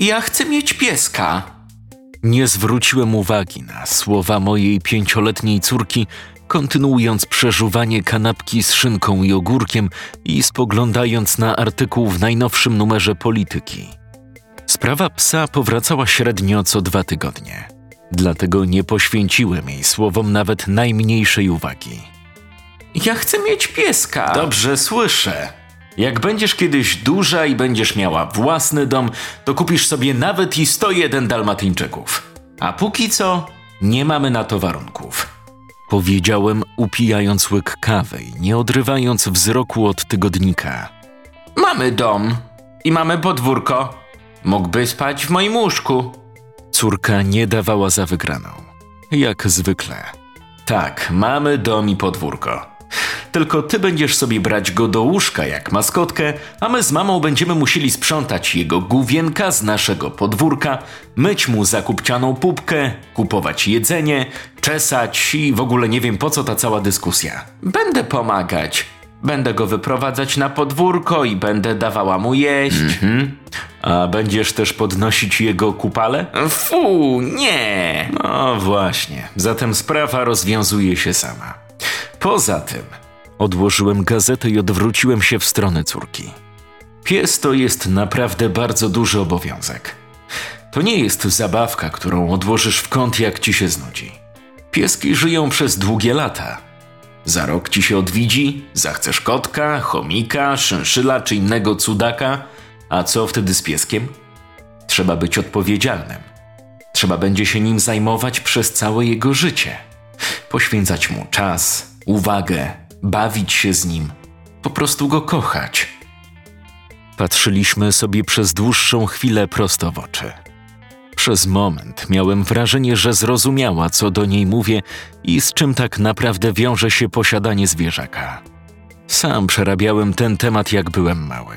Ja chcę mieć pieska. Nie zwróciłem uwagi na słowa mojej pięcioletniej córki, kontynuując przeżuwanie kanapki z szynką i ogórkiem i spoglądając na artykuł w najnowszym numerze Polityki. Sprawa psa powracała średnio co dwa tygodnie, dlatego nie poświęciłem jej słowom nawet najmniejszej uwagi. Ja chcę mieć pieska. Dobrze słyszę. Jak będziesz kiedyś duża i będziesz miała własny dom, to kupisz sobie nawet i 101 dalmatyńczyków. A póki co nie mamy na to warunków. Powiedziałem, upijając łyk kawy i nie odrywając wzroku od tygodnika. Mamy dom i mamy podwórko. Mógłby spać w moim łóżku. Córka nie dawała za wygraną. Jak zwykle. Tak, mamy dom i podwórko. Tylko ty będziesz sobie brać go do łóżka jak maskotkę, a my z mamą będziemy musieli sprzątać jego główienka z naszego podwórka, myć mu zakupcianą pupkę, kupować jedzenie, czesać i w ogóle nie wiem po co ta cała dyskusja. Będę pomagać. Będę go wyprowadzać na podwórko i będę dawała mu jeść. Mhm. A będziesz też podnosić jego kupale? Fu, nie. No właśnie, zatem sprawa rozwiązuje się sama. Poza tym, odłożyłem gazetę i odwróciłem się w stronę córki. Pies to jest naprawdę bardzo duży obowiązek. To nie jest zabawka, którą odłożysz w kąt, jak ci się znudzi. Pieski żyją przez długie lata. Za rok ci się odwidzi, zachcesz kotka, chomika, szynszyla czy innego cudaka, a co wtedy z pieskiem? Trzeba być odpowiedzialnym. Trzeba będzie się nim zajmować przez całe jego życie. Poświęcać mu czas, uwagę, bawić się z nim, po prostu go kochać. Patrzyliśmy sobie przez dłuższą chwilę prosto w oczy. Przez moment miałem wrażenie, że zrozumiała, co do niej mówię i z czym tak naprawdę wiąże się posiadanie zwierzaka. Sam przerabiałem ten temat, jak byłem mały.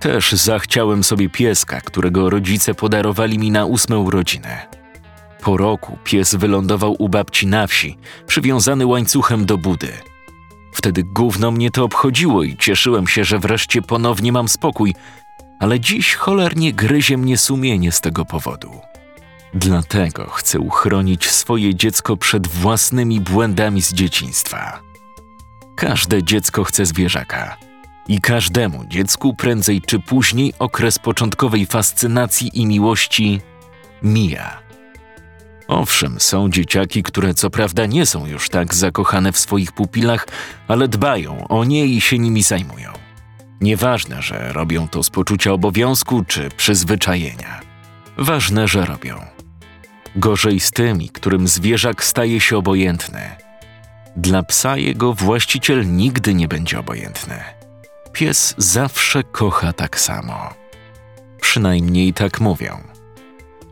Też zachciałem sobie pieska, którego rodzice podarowali mi na ósme urodziny. Po roku pies wylądował u babci na wsi, przywiązany łańcuchem do budy. Wtedy gówno mnie to obchodziło i cieszyłem się, że wreszcie ponownie mam spokój, ale dziś cholernie gryzie mnie sumienie z tego powodu. Dlatego chcę uchronić swoje dziecko przed własnymi błędami z dzieciństwa. Każde dziecko chce zwierzaka. I każdemu dziecku prędzej czy później okres początkowej fascynacji i miłości mija. Owszem, są dzieciaki, które co prawda nie są już tak zakochane w swoich pupilach, ale dbają o nie i się nimi zajmują. Nieważne, że robią to z poczucia obowiązku czy przyzwyczajenia. Ważne, że robią. Gorzej z tymi, którym zwierzak staje się obojętny. Dla psa jego właściciel nigdy nie będzie obojętny. Pies zawsze kocha tak samo. Przynajmniej tak mówią.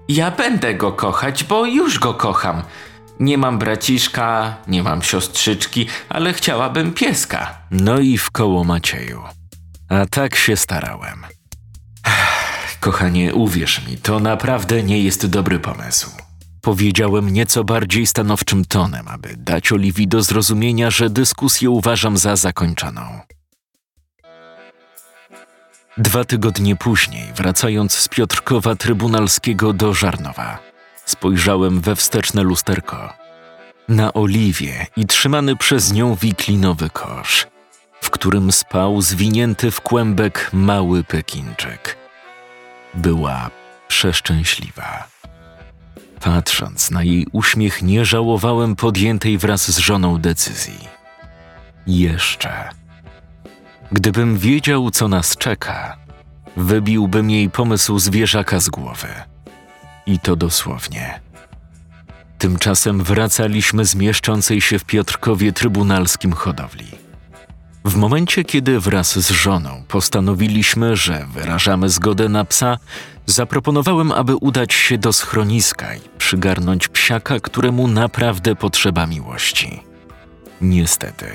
Ja będę go kochać, bo już go kocham. Nie mam braciszka, nie mam siostrzyczki, ale chciałabym pieska. No i w koło Macieju. A tak się starałem. Kochanie, uwierz mi, to naprawdę nie jest dobry pomysł. Powiedziałem nieco bardziej stanowczym tonem, aby dać Oliwii do zrozumienia, że dyskusję uważam za zakończoną. Dwa tygodnie później, wracając z Piotrkowa Trybunalskiego do Żarnowa, spojrzałem we wsteczne lusterko. Na Oliwię i trzymany przez nią wiklinowy kosz, w którym spał zwinięty w kłębek mały Pekinczyk. Była przeszczęśliwa. Patrząc na jej uśmiech, nie żałowałem podjętej wraz z żoną decyzji. Jeszcze. Gdybym wiedział, co nas czeka, wybiłbym jej pomysł zwierzaka z głowy. I to dosłownie. Tymczasem wracaliśmy z mieszczącej się w Piotrkowie trybunalskim hodowli. W momencie, kiedy wraz z żoną postanowiliśmy, że wyrażamy zgodę na psa, zaproponowałem, aby udać się do schroniska i przygarnąć psiaka, któremu naprawdę potrzeba miłości. Niestety,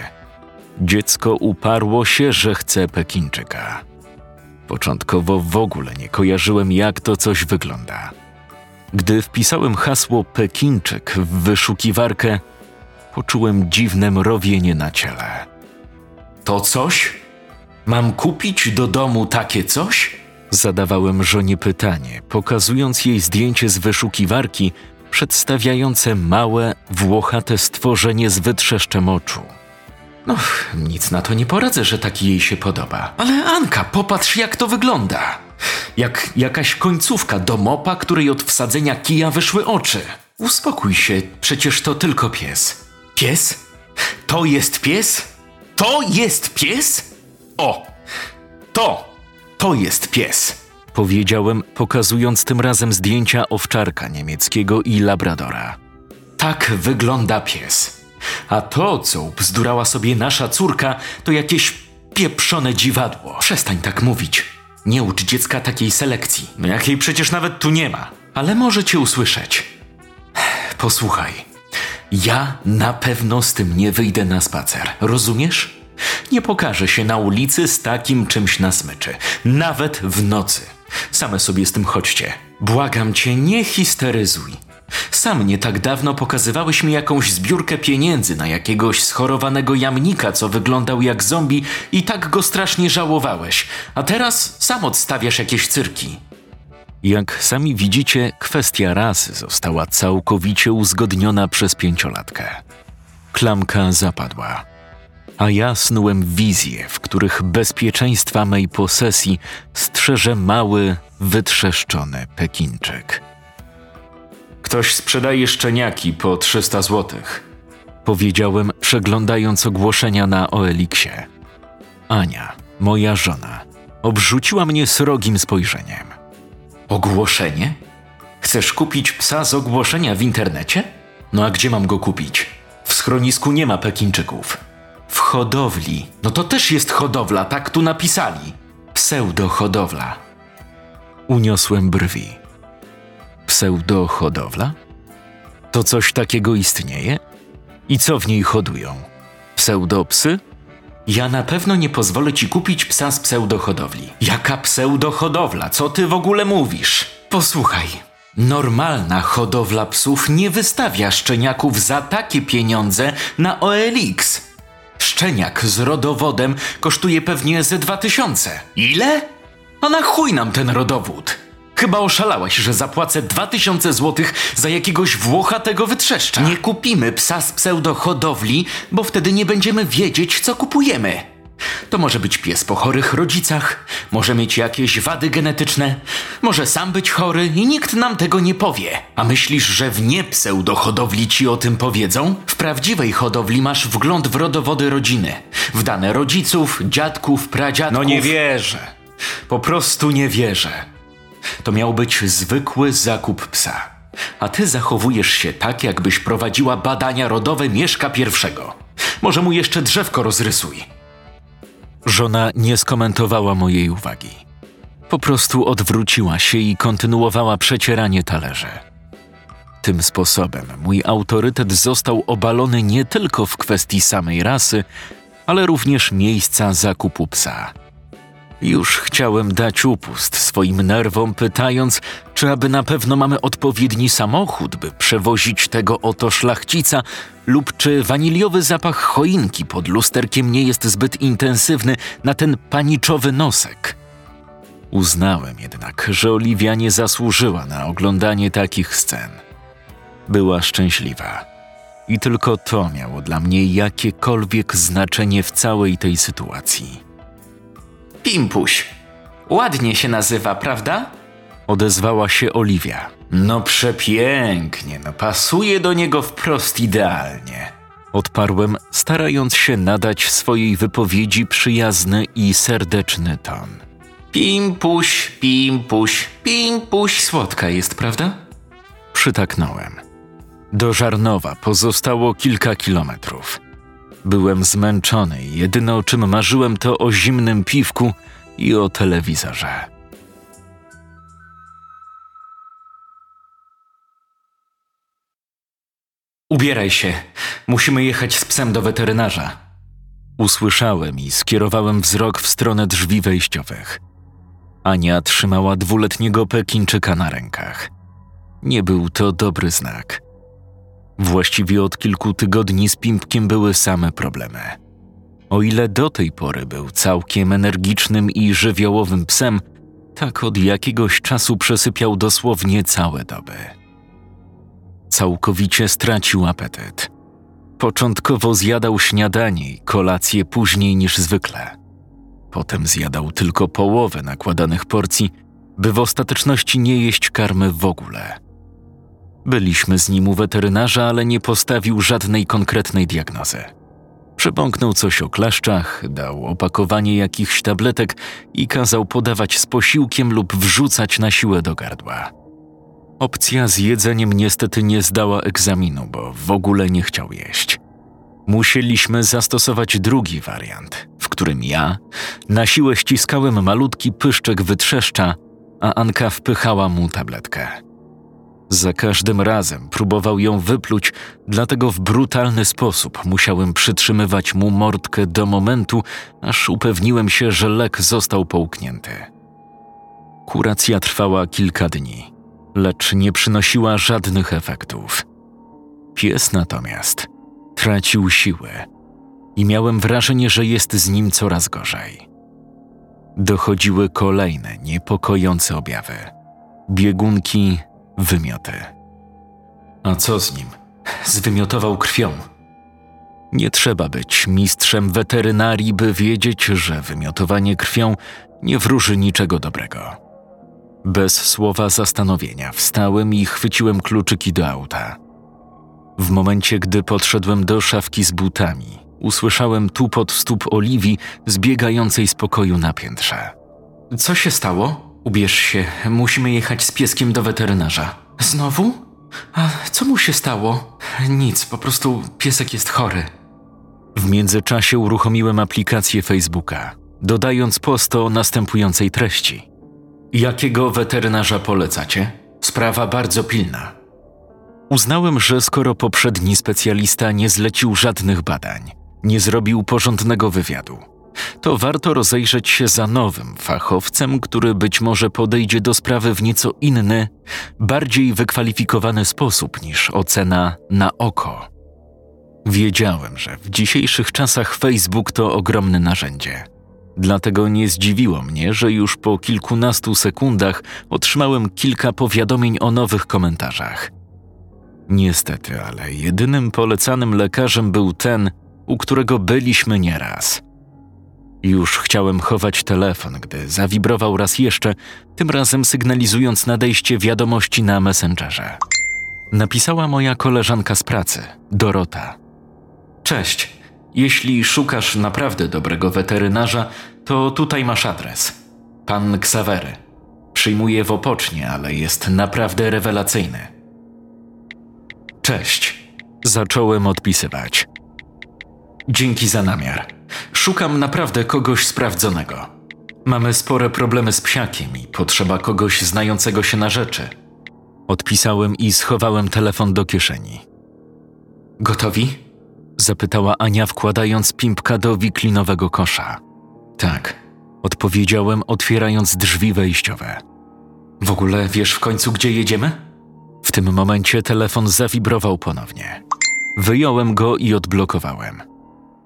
dziecko uparło się, że chce Pekinczyka. Początkowo w ogóle nie kojarzyłem, jak to coś wygląda. Gdy wpisałem hasło Pekinczyk w wyszukiwarkę, poczułem dziwne mrowienie na ciele. To coś? Mam kupić do domu takie coś? Zadawałem żonie pytanie, pokazując jej zdjęcie z wyszukiwarki przedstawiające małe, włochate stworzenie z wytrzeszczem oczu. No, nic na to nie poradzę, że taki jej się podoba. Ale Anka, popatrz jak to wygląda. Jak jakaś końcówka do mopa, której od wsadzenia kija wyszły oczy. Uspokój się, przecież to tylko pies. Pies? To jest pies? To jest pies? O! To! To jest pies! Powiedziałem, pokazując tym razem zdjęcia owczarka niemieckiego i labradora. Tak wygląda pies. A to, co bzdurała sobie nasza córka, to jakieś pieprzone dziwadło. Przestań tak mówić. Nie ucz dziecka takiej selekcji, no jakiej przecież nawet tu nie ma. Ale może cię usłyszeć. Posłuchaj. Ja na pewno z tym nie wyjdę na spacer, rozumiesz? Nie pokażę się na ulicy z takim czymś na smyczy, nawet w nocy. Same sobie z tym chodźcie. Błagam cię, nie histeryzuj. Sam nie tak dawno pokazywałeś mi jakąś zbiórkę pieniędzy na jakiegoś schorowanego jamnika, co wyglądał jak zombie i tak go strasznie żałowałeś, a teraz sam odstawiasz jakieś cyrki. Jak sami widzicie, kwestia rasy została całkowicie uzgodniona przez pięciolatkę. Klamka zapadła. A ja snułem wizje, w których bezpieczeństwa mej posesji strzeże mały, wytrzeszczony Pekinczyk. Ktoś sprzedaje szczeniaki po 300 złotych. Powiedziałem, przeglądając ogłoszenia na Oeliksie. Ania, moja żona, obrzuciła mnie srogim spojrzeniem. Ogłoszenie? Chcesz kupić psa z ogłoszenia w internecie? No a gdzie mam go kupić? W schronisku nie ma Pekinczyków. W hodowli. No to też jest hodowla, tak tu napisali. Pseudo-hodowla. Uniosłem brwi. Pseudo-hodowla? To coś takiego istnieje? I co w niej hodują? Pseudopsy? Ja na pewno nie pozwolę ci kupić psa z pseudohodowli. Jaka pseudohodowla? Co ty w ogóle mówisz? Posłuchaj. Normalna hodowla psów nie wystawia szczeniaków za takie pieniądze na OLX. Szczeniak z rodowodem kosztuje pewnie ze dwa tysiące. Ile? A na chuj nam ten rodowód? Chyba oszalałeś, że zapłacę 2000 złotych za jakiegoś włochatego wytrzeszcza. Nie kupimy psa z pseudohodowli, bo wtedy nie będziemy wiedzieć, co kupujemy. To może być pies po chorych rodzicach, może mieć jakieś wady genetyczne, może sam być chory i nikt nam tego nie powie. A myślisz, że w nie pseudohodowli ci o tym powiedzą? W prawdziwej hodowli masz wgląd w rodowody rodziny, w dane rodziców, dziadków, pradziadków. No nie wierzę. Po prostu nie wierzę. To miał być zwykły zakup psa. A ty zachowujesz się tak, jakbyś prowadziła badania rodowe Mieszka pierwszego. Może mu jeszcze drzewko rozrysuj. Żona nie skomentowała mojej uwagi. Po prostu odwróciła się i kontynuowała przecieranie talerzy. Tym sposobem mój autorytet został obalony nie tylko w kwestii samej rasy, ale również miejsca zakupu psa. Już chciałem dać upust swoim nerwom, pytając, czy aby na pewno mamy odpowiedni samochód, by przewozić tego oto szlachcica, lub czy waniliowy zapach choinki pod lusterkiem nie jest zbyt intensywny na ten paniczowy nosek. Uznałem jednak, że Oliwia nie zasłużyła na oglądanie takich scen. Była szczęśliwa. I tylko to miało dla mnie jakiekolwiek znaczenie w całej tej sytuacji. Pimpuś. Ładnie się nazywa, prawda? Odezwała się Oliwia. No przepięknie, no pasuje do niego wprost idealnie. Odparłem, starając się nadać swojej wypowiedzi przyjazny i serdeczny ton. Pimpuś, pimpuś, pimpuś. Słodka jest, prawda? Przytaknąłem. Do Żarnowa pozostało kilka kilometrów. Byłem zmęczony i jedyne o czym marzyłem to o zimnym piwku i o telewizorze. Ubieraj się. Musimy jechać z psem do weterynarza. Usłyszałem i skierowałem wzrok w stronę drzwi wejściowych. Ania trzymała dwuletniego Pekinczyka na rękach. Nie był to dobry znak. Właściwie od kilku tygodni z Pimpkiem były same problemy. O ile do tej pory był całkiem energicznym i żywiołowym psem, tak od jakiegoś czasu przesypiał dosłownie całe doby. Całkowicie stracił apetyt. Początkowo zjadał śniadanie i kolację później niż zwykle. Potem zjadał tylko połowę nakładanych porcji, by w ostateczności nie jeść karmy w ogóle. Byliśmy z nim u weterynarza, ale nie postawił żadnej konkretnej diagnozy. Przebąknął coś o klaszczach, dał opakowanie jakichś tabletek i kazał podawać z posiłkiem lub wrzucać na siłę do gardła. Opcja z jedzeniem niestety nie zdała egzaminu, bo w ogóle nie chciał jeść. Musieliśmy zastosować drugi wariant, w którym ja na siłę ściskałem malutki pyszczek wytrzeszcza, a Anka wpychała mu tabletkę. Za każdym razem próbował ją wypluć, dlatego w brutalny sposób musiałem przytrzymywać mu mordkę do momentu, aż upewniłem się, że lek został połknięty. Kuracja trwała kilka dni, lecz nie przynosiła żadnych efektów. Pies natomiast tracił siłę i miałem wrażenie, że jest z nim coraz gorzej. Dochodziły kolejne niepokojące objawy. Biegunki, wymioty. A co z nim? Zwymiotował krwią. Nie trzeba być mistrzem weterynarii, by wiedzieć, że wymiotowanie krwią nie wróży niczego dobrego. Bez słowa zastanowienia wstałem i chwyciłem kluczyki do auta. W momencie, gdy podszedłem do szafki z butami, usłyszałem tupot stóp Oliwii zbiegającej z pokoju na piętrze. Co się stało? Ubierz się, musimy jechać z pieskiem do weterynarza. Znowu? A co mu się stało? Nic, po prostu piesek jest chory. W międzyczasie uruchomiłem aplikację Facebooka, dodając post o następującej treści. Jakiego weterynarza polecacie? Sprawa bardzo pilna. Uznałem, że skoro poprzedni specjalista nie zlecił żadnych badań, nie zrobił porządnego wywiadu, to warto rozejrzeć się za nowym fachowcem, który być może podejdzie do sprawy w nieco inny, bardziej wykwalifikowany sposób niż ocena na oko. Wiedziałem, że w dzisiejszych czasach Facebook to ogromne narzędzie. Dlatego nie zdziwiło mnie, że już po kilkunastu sekundach otrzymałem kilka powiadomień o nowych komentarzach. Niestety, ale jedynym polecanym lekarzem był ten, u którego byliśmy nieraz. Już chciałem chować telefon, gdy zawibrował raz jeszcze, tym razem sygnalizując nadejście wiadomości na Messengerze. Napisała moja koleżanka z pracy, Dorota. Cześć. Jeśli szukasz naprawdę dobrego weterynarza, to tutaj masz adres. Pan Ksawery. Przyjmuje w opocznie, ale jest naprawdę rewelacyjny. Cześć. Zacząłem odpisywać. Dzięki za namiar. Szukam naprawdę kogoś sprawdzonego. Mamy spore problemy z psiakiem i potrzeba kogoś znającego się na rzeczy. Odpisałem i schowałem telefon do kieszeni. Gotowi? Zapytała Ania, wkładając pimpka do wiklinowego kosza. Tak. Odpowiedziałem, otwierając drzwi wejściowe. W ogóle wiesz w końcu, gdzie jedziemy? W tym momencie telefon zawibrował ponownie. Wyjąłem go i odblokowałem.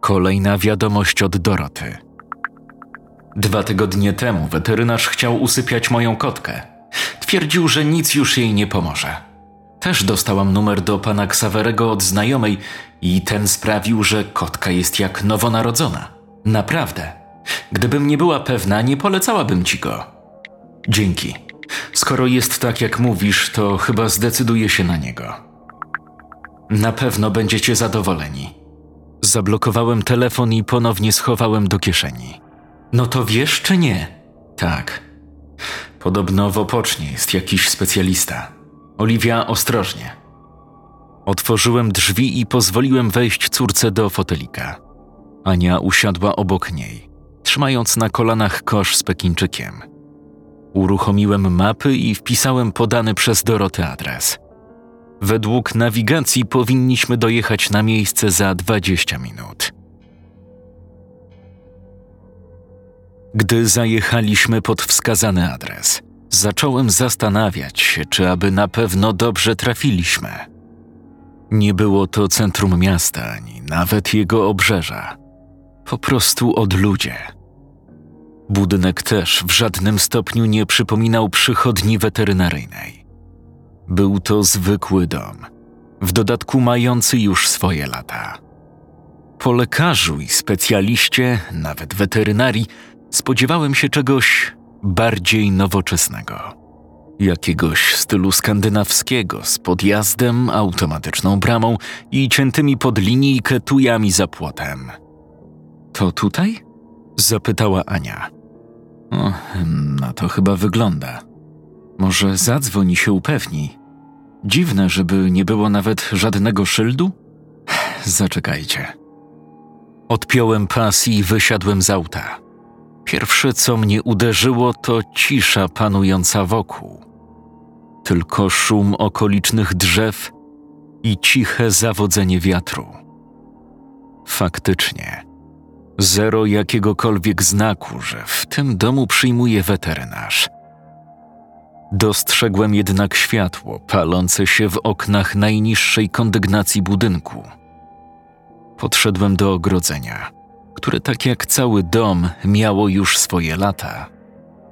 Kolejna wiadomość od Doroty. Dwa tygodnie temu weterynarz chciał usypiać moją kotkę. Twierdził, że nic już jej nie pomoże. Też dostałam numer do pana Ksawerego od znajomej i ten sprawił, że kotka jest jak nowonarodzona. Naprawdę. Gdybym nie była pewna, nie polecałabym ci go. Dzięki. Skoro jest tak, jak mówisz, to chyba zdecyduję się na niego. Na pewno będziecie zadowoleni. Zablokowałem telefon i ponownie schowałem do kieszeni. No to wiesz czy nie? Tak. Podobno w opocznie jest jakiś specjalista. Oliwia, ostrożnie. Otworzyłem drzwi i pozwoliłem wejść córce do fotelika. Ania usiadła obok niej, trzymając na kolanach kosz z Pekinczykiem. Uruchomiłem mapy i wpisałem podany przez Dorotę adres. Według nawigacji powinniśmy dojechać na miejsce za 20 minut. Gdy zajechaliśmy pod wskazany adres, zacząłem zastanawiać się, czy aby na pewno dobrze trafiliśmy. Nie było to centrum miasta ani nawet jego obrzeża. Po prostu odludzie. Budynek też w żadnym stopniu nie przypominał przychodni weterynaryjnej. Był to zwykły dom, w dodatku mający już swoje lata. Po lekarzu i specjaliście, nawet weterynarii, spodziewałem się czegoś bardziej nowoczesnego. Jakiegoś stylu skandynawskiego z podjazdem, automatyczną bramą i ciętymi pod linijkę tujami za płotem. To tutaj? zapytała Ania. O, na to chyba wygląda. Może zadzwoni się upewni. Dziwne, żeby nie było nawet żadnego szyldu? Zaczekajcie. Odpiąłem pas i wysiadłem z auta. Pierwsze, co mnie uderzyło, to cisza panująca wokół. Tylko szum okolicznych drzew i ciche zawodzenie wiatru. Faktycznie, zero jakiegokolwiek znaku, że w tym domu przyjmuje weterynarz. Dostrzegłem jednak światło palące się w oknach najniższej kondygnacji budynku. Podszedłem do ogrodzenia, które tak jak cały dom miało już swoje lata,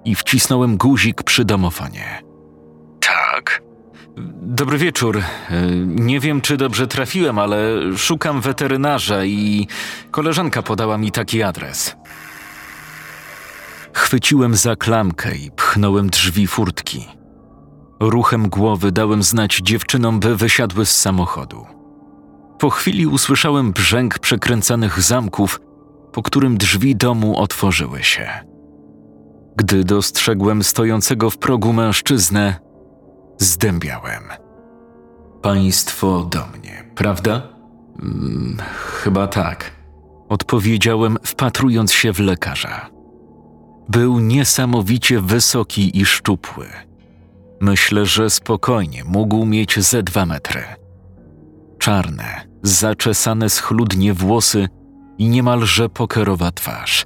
i wcisnąłem guzik przy domofonie. Tak. Dobry wieczór. Nie wiem, czy dobrze trafiłem, ale szukam weterynarza i koleżanka podała mi taki adres. Chwyciłem za klamkę i pchnąłem drzwi furtki. Ruchem głowy dałem znać dziewczynom, by wysiadły z samochodu. Po chwili usłyszałem brzęk przekręcanych zamków, po którym drzwi domu otworzyły się. Gdy dostrzegłem stojącego w progu mężczyznę, zdębiałem. Państwo do mnie, prawda? Hmm, chyba tak, odpowiedziałem, wpatrując się w lekarza. Był niesamowicie wysoki i szczupły. Myślę, że spokojnie mógł mieć ze dwa metry. Czarne, zaczesane schludnie włosy i niemalże pokerowa twarz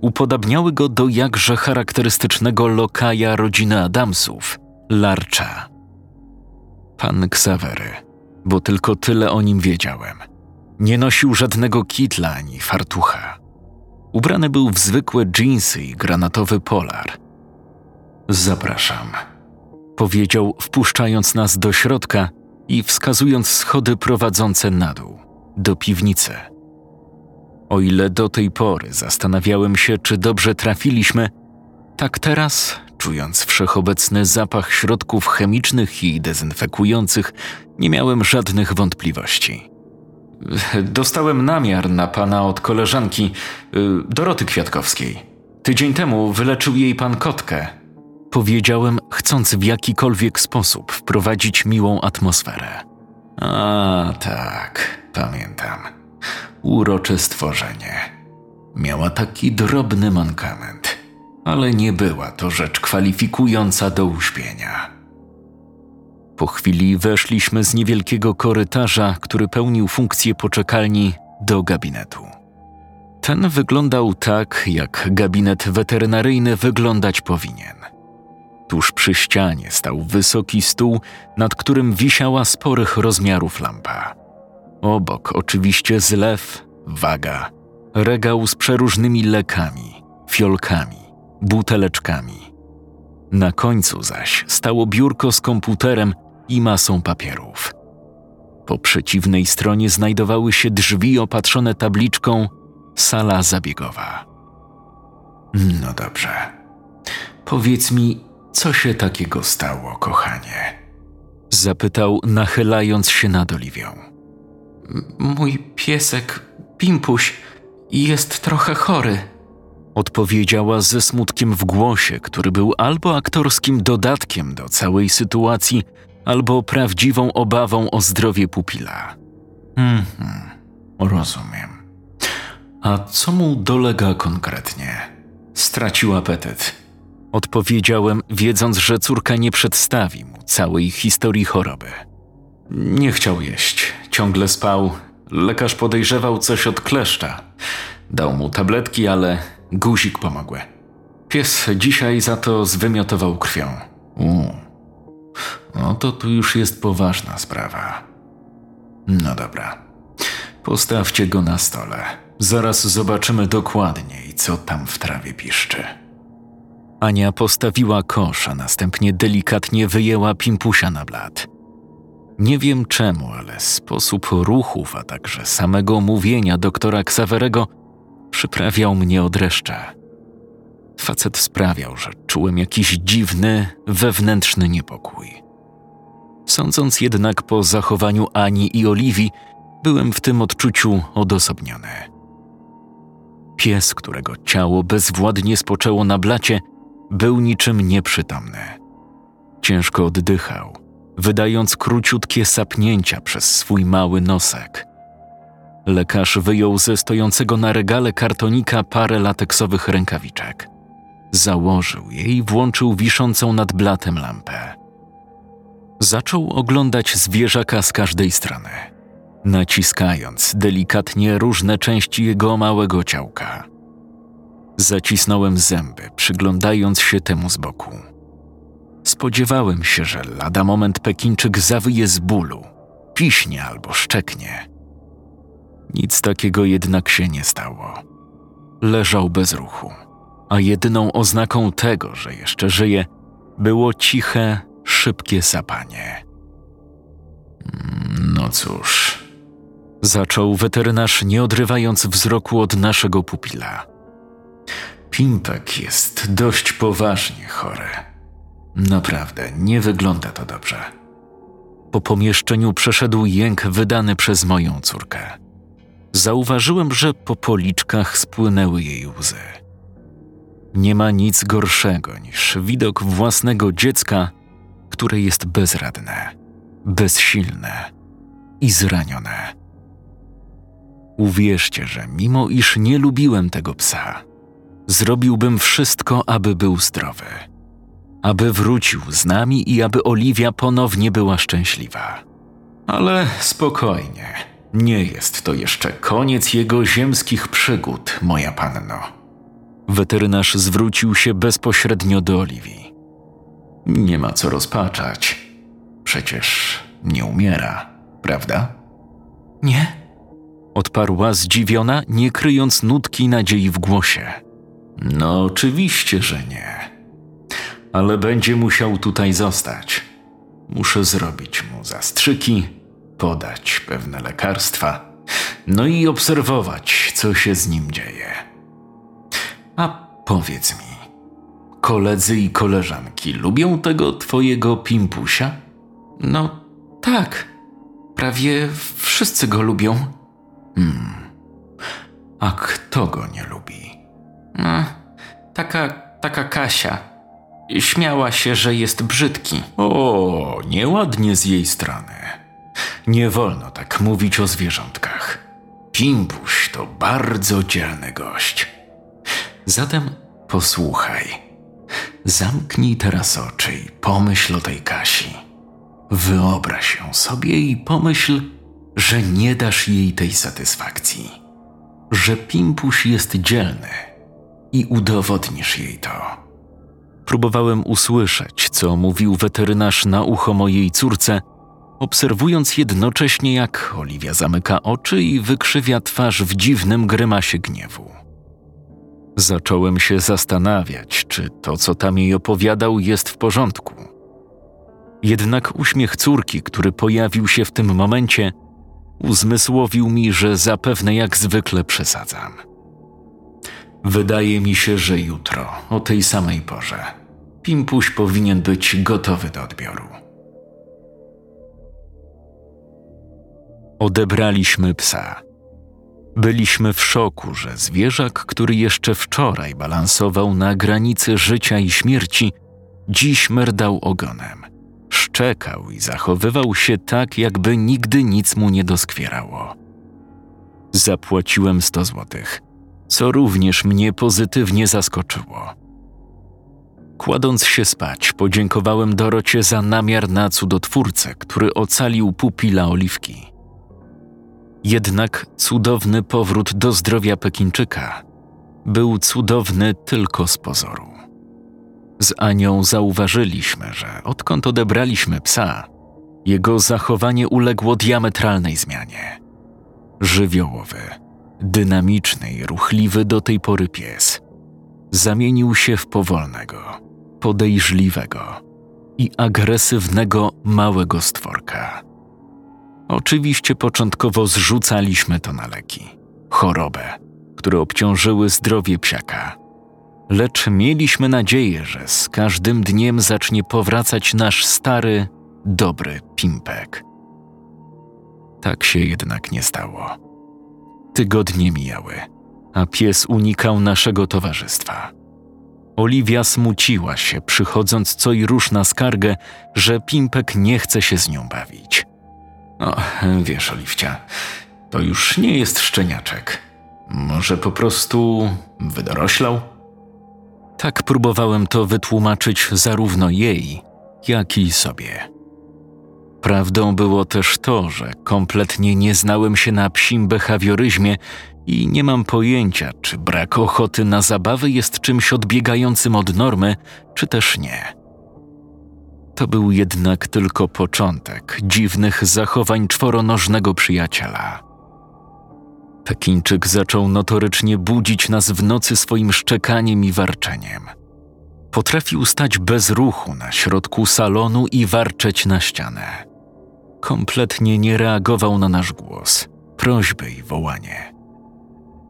upodabniały go do jakże charakterystycznego lokaja rodziny Adamsów, Larcza. Pan Ksawery, bo tylko tyle o nim wiedziałem. Nie nosił żadnego kitla ani fartucha. Ubrany był w zwykłe dżinsy i granatowy polar. Zapraszam, powiedział, wpuszczając nas do środka i wskazując schody prowadzące na dół, do piwnicy. O ile do tej pory zastanawiałem się, czy dobrze trafiliśmy, tak teraz, czując wszechobecny zapach środków chemicznych i dezynfekujących, nie miałem żadnych wątpliwości. Dostałem namiar na pana od koleżanki y, Doroty Kwiatkowskiej. Tydzień temu wyleczył jej pan kotkę. Powiedziałem, chcąc w jakikolwiek sposób wprowadzić miłą atmosferę. A tak, pamiętam. Urocze stworzenie. Miała taki drobny mankament, ale nie była to rzecz kwalifikująca do uśpienia. Po chwili weszliśmy z niewielkiego korytarza, który pełnił funkcję poczekalni, do gabinetu. Ten wyglądał tak, jak gabinet weterynaryjny wyglądać powinien. Tuż przy ścianie stał wysoki stół, nad którym wisiała sporych rozmiarów lampa. Obok oczywiście zlew, waga, regał z przeróżnymi lekami, fiolkami, buteleczkami. Na końcu zaś stało biurko z komputerem i masą papierów. Po przeciwnej stronie znajdowały się drzwi opatrzone tabliczką sala zabiegowa. No dobrze. Powiedz mi, co się takiego stało, kochanie? Zapytał, nachylając się nad Oliwią. Mój piesek, Pimpuś, jest trochę chory. Odpowiedziała ze smutkiem w głosie, który był albo aktorskim dodatkiem do całej sytuacji, albo prawdziwą obawą o zdrowie pupila. Mhm, rozumiem. A co mu dolega konkretnie? Stracił apetyt. Odpowiedziałem, wiedząc, że córka nie przedstawi mu całej historii choroby. Nie chciał jeść, ciągle spał. Lekarz podejrzewał coś od kleszcza. Dał mu tabletki, ale guzik pomogły. Pies dzisiaj za to zwymiotował krwią. Uuu. No to tu już jest poważna sprawa. No dobra. Postawcie go na stole. Zaraz zobaczymy dokładniej, co tam w trawie piszczy. Ania postawiła kosz, a następnie delikatnie wyjęła pimpusia na blat. Nie wiem czemu, ale sposób ruchów, a także samego mówienia doktora Ksawerego przyprawiał mnie od dreszcze. Facet sprawiał, że czułem jakiś dziwny, wewnętrzny niepokój. Sądząc jednak po zachowaniu Ani i Oliwii, byłem w tym odczuciu odosobniony. Pies, którego ciało bezwładnie spoczęło na blacie, był niczym nieprzytomny. Ciężko oddychał, wydając króciutkie sapnięcia przez swój mały nosek. Lekarz wyjął ze stojącego na regale kartonika parę lateksowych rękawiczek. Założył je i włączył wiszącą nad blatem lampę. Zaczął oglądać zwierzaka z każdej strony, naciskając delikatnie różne części jego małego ciałka. Zacisnąłem zęby, przyglądając się temu z boku. Spodziewałem się, że lada moment Pekinczyk zawyje z bólu, piśnie albo szczeknie. Nic takiego jednak się nie stało. Leżał bez ruchu, a jedyną oznaką tego, że jeszcze żyje, było ciche, szybkie sapanie. No cóż, zaczął weterynarz, nie odrywając wzroku od naszego pupila. Pimpek jest dość poważnie chory. Naprawdę, nie wygląda to dobrze. Po pomieszczeniu przeszedł jęk wydany przez moją córkę. Zauważyłem, że po policzkach spłynęły jej łzy. Nie ma nic gorszego niż widok własnego dziecka, które jest bezradne, bezsilne i zranione. Uwierzcie, że mimo iż nie lubiłem tego psa, zrobiłbym wszystko, aby był zdrowy, aby wrócił z nami i aby Oliwia ponownie była szczęśliwa. Ale spokojnie, nie jest to jeszcze koniec jego ziemskich przygód, moja panno. Weterynarz zwrócił się bezpośrednio do Oliwii. Nie ma co rozpaczać. Przecież nie umiera, prawda? Nie? Odparła zdziwiona, nie kryjąc nutki nadziei w głosie. No, oczywiście, że nie. Ale będzie musiał tutaj zostać. Muszę zrobić mu zastrzyki, podać pewne lekarstwa, no i obserwować, co się z nim dzieje. Powiedz mi, koledzy i koleżanki lubią tego twojego pimpusia? No tak, prawie wszyscy go lubią. Hmm. A kto go nie lubi? No, taka, taka Kasia. Śmiała się, że jest brzydki. O, nieładnie z jej strony. Nie wolno tak mówić o zwierzątkach. Pimpuś to bardzo dzielny gość. Zatem posłuchaj. Zamknij teraz oczy i pomyśl o tej Kasi. Wyobraź ją sobie i pomyśl, że nie dasz jej tej satysfakcji. Że Pimpuś jest dzielny i udowodnisz jej to. Próbowałem usłyszeć, co mówił weterynarz na ucho mojej córce, obserwując jednocześnie, jak Oliwia zamyka oczy i wykrzywia twarz w dziwnym grymasie gniewu. Zacząłem się zastanawiać, czy to, co tam jej opowiadał, jest w porządku. Jednak uśmiech córki, który pojawił się w tym momencie, uzmysłowił mi, że zapewne jak zwykle przesadzam. Wydaje mi się, że jutro, o tej samej porze, Pimpuś powinien być gotowy do odbioru. Odebraliśmy psa. Byliśmy w szoku, że zwierzak, który jeszcze wczoraj balansował na granicy życia i śmierci, dziś merdał ogonem. Szczekał i zachowywał się tak, jakby nigdy nic mu nie doskwierało. Zapłaciłem 100 złotych, co również mnie pozytywnie zaskoczyło. Kładąc się spać, podziękowałem Dorocie za namiar na cudotwórcę, który ocalił pupila oliwki. Jednak cudowny powrót do zdrowia Pekinczyka był cudowny tylko z pozoru. Z Anią zauważyliśmy, że odkąd odebraliśmy psa, jego zachowanie uległo diametralnej zmianie. Żywiołowy, dynamiczny i ruchliwy do tej pory pies zamienił się w powolnego, podejrzliwego i agresywnego małego stworka. Oczywiście początkowo zrzucaliśmy to na leki, chorobę, które obciążyły zdrowie psiaka. Lecz mieliśmy nadzieję, że z każdym dniem zacznie powracać nasz stary, dobry pimpek. Tak się jednak nie stało. Tygodnie mijały, a pies unikał naszego towarzystwa. Oliwia smuciła się, przychodząc co i rusz na skargę, że Pimpek nie chce się z nią bawić. No, wiesz, Oliwcia, to już nie jest szczeniaczek. Może po prostu wydoroślał? Tak próbowałem to wytłumaczyć zarówno jej, jak i sobie. Prawdą było też to, że kompletnie nie znałem się na psim behawioryzmie i nie mam pojęcia, czy brak ochoty na zabawy jest czymś odbiegającym od normy, czy też nie. To był jednak tylko początek dziwnych zachowań czworonożnego przyjaciela. Pekińczyk zaczął notorycznie budzić nas w nocy swoim szczekaniem i warczeniem. Potrafił stać bez ruchu na środku salonu i warczeć na ścianę. Kompletnie nie reagował na nasz głos, prośby i wołanie.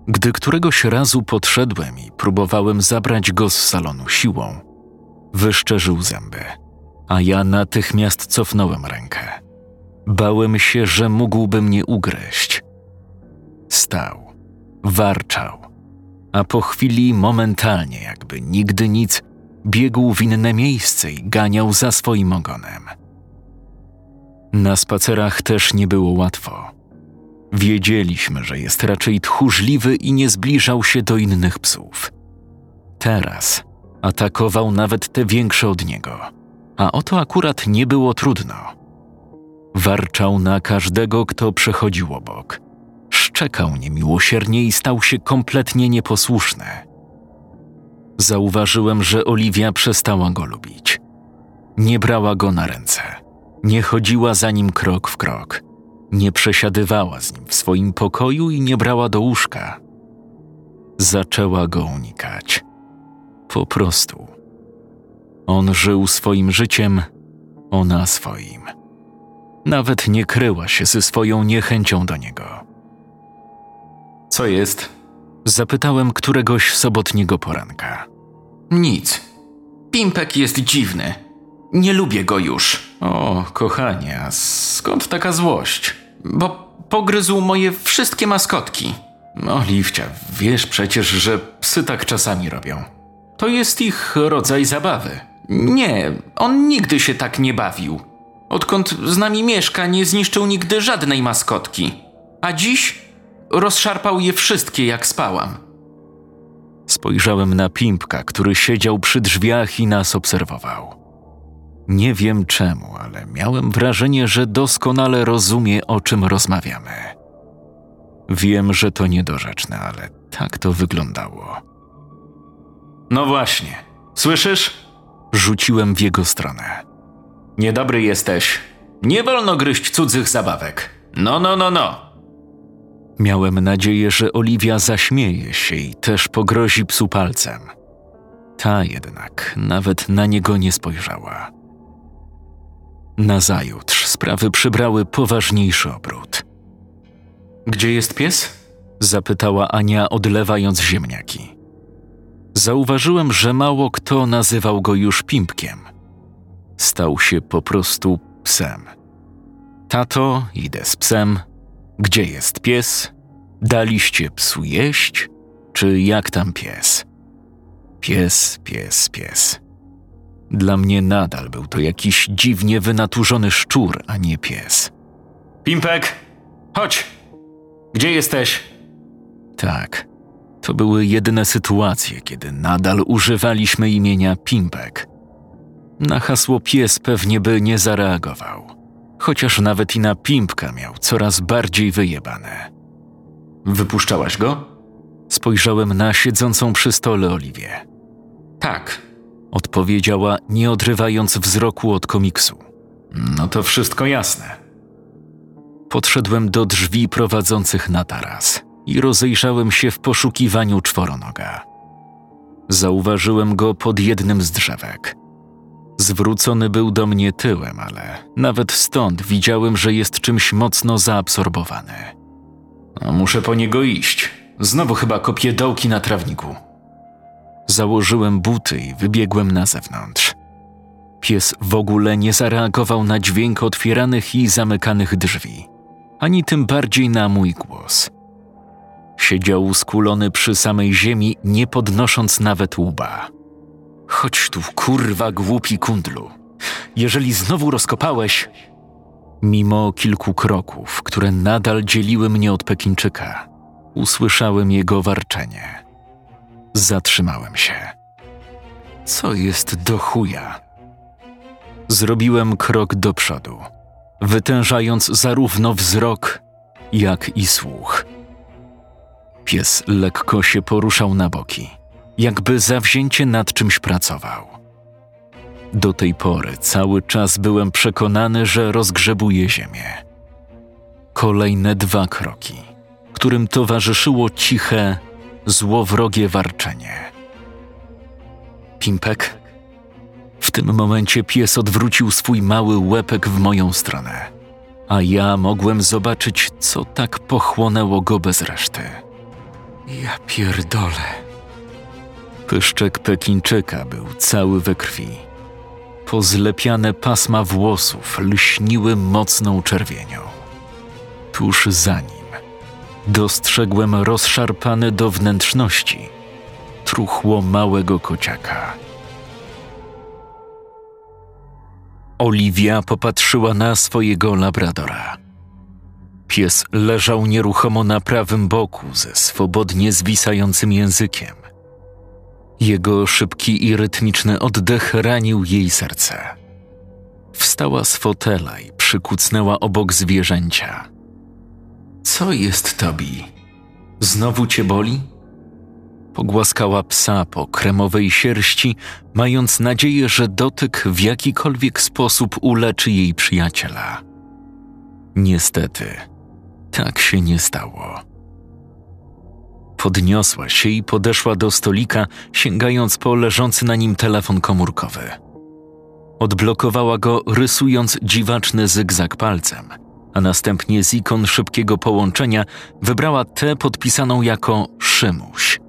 Gdy któregoś razu podszedłem i próbowałem zabrać go z salonu siłą, wyszczerzył zęby, a ja natychmiast cofnąłem rękę. Bałem się, że mógłby mnie ugryźć. Stał, warczał, a po chwili momentalnie, jakby nigdy nic, biegł w inne miejsce i ganiał za swoim ogonem. Na spacerach też nie było łatwo. Wiedzieliśmy, że jest raczej tchórzliwy i nie zbliżał się do innych psów. Teraz atakował nawet te większe od niego, a oto akurat nie było trudno. Warczał na każdego, kto przechodził obok. Szczekał niemiłosiernie i stał się kompletnie nieposłuszny. Zauważyłem, że Oliwia przestała go lubić. Nie brała go na ręce, nie chodziła za nim krok w krok nie przesiadywała z nim w swoim pokoju i nie brała do łóżka. Zaczęła go unikać. Po prostu. On żył swoim życiem, ona swoim. Nawet nie kryła się ze swoją niechęcią do niego. Co jest? Zapytałem któregoś sobotniego poranka. Nic. Pimpek jest dziwny. Nie lubię go już. O, kochanie, a skąd taka złość? Bo pogryzł moje wszystkie maskotki. Oliwcia, wiesz przecież, że psy tak czasami robią. To jest ich rodzaj zabawy. Nie, on nigdy się tak nie bawił. Odkąd z nami mieszka, nie zniszczył nigdy żadnej maskotki. A dziś rozszarpał je wszystkie, jak spałam. Spojrzałem na Pimpka, który siedział przy drzwiach i nas obserwował. Nie wiem czemu, ale miałem wrażenie, że doskonale rozumie, o czym rozmawiamy. Wiem, że to niedorzeczne, ale tak to wyglądało. No właśnie, słyszysz? Rzuciłem w jego stronę. Niedobry jesteś. Nie wolno gryźć cudzych zabawek. No, no, no, no. Miałem nadzieję, że Oliwia zaśmieje się i też pogrozi psu palcem. Ta jednak nawet na niego nie spojrzała. Nazajutrz sprawy przybrały poważniejszy obrót. Gdzie jest pies? zapytała Ania, odlewając ziemniaki. Zauważyłem, że mało kto nazywał go już pimpkiem. Stał się po prostu psem. Tato, idę z psem. Gdzie jest pies? Daliście psu jeść? Czy jak tam pies? Pies, pies, pies. Dla mnie nadal był to jakiś dziwnie wynaturzony szczur, a nie pies. Pimpek, chodź! Gdzie jesteś? Tak, to były jedyne sytuacje, kiedy nadal używaliśmy imienia Pimpek. Na hasło pies pewnie by nie zareagował, chociaż nawet i na Pimpka miał coraz bardziej wyjebane. Wypuszczałaś go? Spojrzałem na siedzącą przy stole Oliwię. Tak, odpowiedziała, nie odrywając wzroku od komiksu. No to wszystko jasne. Podszedłem do drzwi prowadzących na taras i rozejrzałem się w poszukiwaniu czworonoga. Zauważyłem go pod jednym z drzewek. Zwrócony był do mnie tyłem, ale nawet stąd widziałem, że jest czymś mocno zaabsorbowany. A muszę po niego iść. Znowu chyba kopię dołki na trawniku. Założyłem buty i wybiegłem na zewnątrz. Pies w ogóle nie zareagował na dźwięk otwieranych i zamykanych drzwi, ani tym bardziej na mój głos. Siedział skulony przy samej ziemi, nie podnosząc nawet łba. Chodź tu, kurwa, głupi kundlu. Jeżeli znowu rozkopałeś. Mimo kilku kroków, które nadal dzieliły mnie od Pekinczyka, usłyszałem jego warczenie. Zatrzymałem się. Co jest do chuja? Zrobiłem krok do przodu, wytężając zarówno wzrok, jak i słuch. Pies lekko się poruszał na boki, jakby zawzięcie nad czymś pracował. Do tej pory cały czas byłem przekonany, że rozgrzebuje ziemię. Kolejne dwa kroki, którym towarzyszyło ciche, złowrogie warczenie. Pimpek? W tym momencie pies odwrócił swój mały łepek w moją stronę, a ja mogłem zobaczyć, co tak pochłonęło go bez reszty. Ja pierdolę. Pyszczek Pekinczyka był cały we krwi. Pozlepiane pasma włosów lśniły mocną czerwienią. Tuż za nim dostrzegłem rozszarpane do wnętrzności truchło małego kociaka. Oliwia popatrzyła na swojego labradora. Pies leżał nieruchomo na prawym boku ze swobodnie zwisającym językiem. Jego szybki i rytmiczny oddech ranił jej serce. Wstała z fotela i przykucnęła obok zwierzęcia. Co jest, Tobi? Znowu cię boli? Pogłaskała psa po kremowej sierści, mając nadzieję, że dotyk w jakikolwiek sposób uleczy jej przyjaciela. Niestety, tak się nie stało. Podniosła się i podeszła do stolika, sięgając po leżący na nim telefon komórkowy. Odblokowała go, rysując dziwaczny zygzak palcem, a następnie z ikon szybkiego połączenia wybrała tę podpisaną jako Szymuś.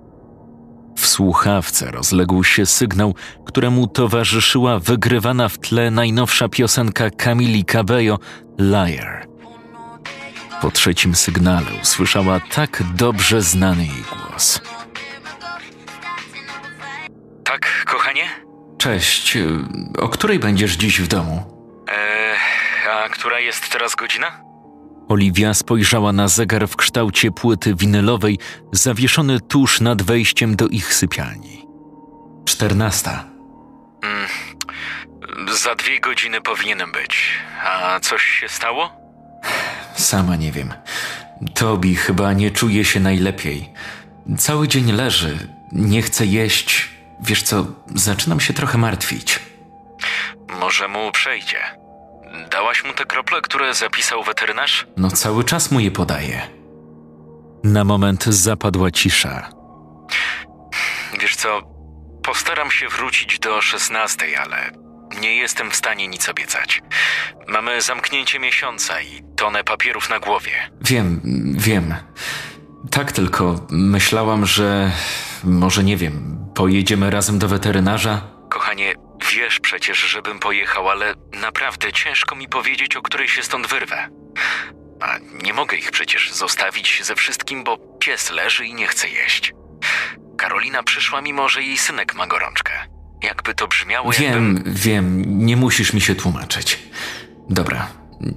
W słuchawce rozległ się sygnał, któremu towarzyszyła wygrywana w tle najnowsza piosenka Camili Cabello Liar. Po trzecim sygnale usłyszała tak dobrze znany jej głos. Tak, kochanie? Cześć. O której będziesz dziś w domu? Eee, a która jest teraz godzina? Oliwia spojrzała na zegar w kształcie płyty winylowej, zawieszony tuż nad wejściem do ich sypialni. Czternasta. Mm, za dwie godziny powinienem być. A coś się stało? Sama nie wiem. Tobi chyba nie czuje się najlepiej. Cały dzień leży, nie chce jeść. Wiesz co, zaczynam się trochę martwić. Może mu przejdzie. Dałaś mu te krople, które zapisał weterynarz? No cały czas mu je podaje. Na moment zapadła cisza. Wiesz co, postaram się wrócić do szesnastej, ale nie jestem w stanie nic obiecać. Mamy zamknięcie miesiąca i tonę papierów na głowie. Wiem, wiem. Tak tylko myślałam, że może nie wiem, pojedziemy razem do weterynarza. Kochanie, wiesz przecież, żebym pojechał, ale naprawdę ciężko mi powiedzieć, o której się stąd wyrwę. A nie mogę ich przecież zostawić ze wszystkim, bo pies leży i nie chce jeść. Karolina przyszła, mimo że jej synek ma gorączkę. Jakby to brzmiało, Wiem, jakbym... wiem, nie musisz mi się tłumaczyć. Dobra,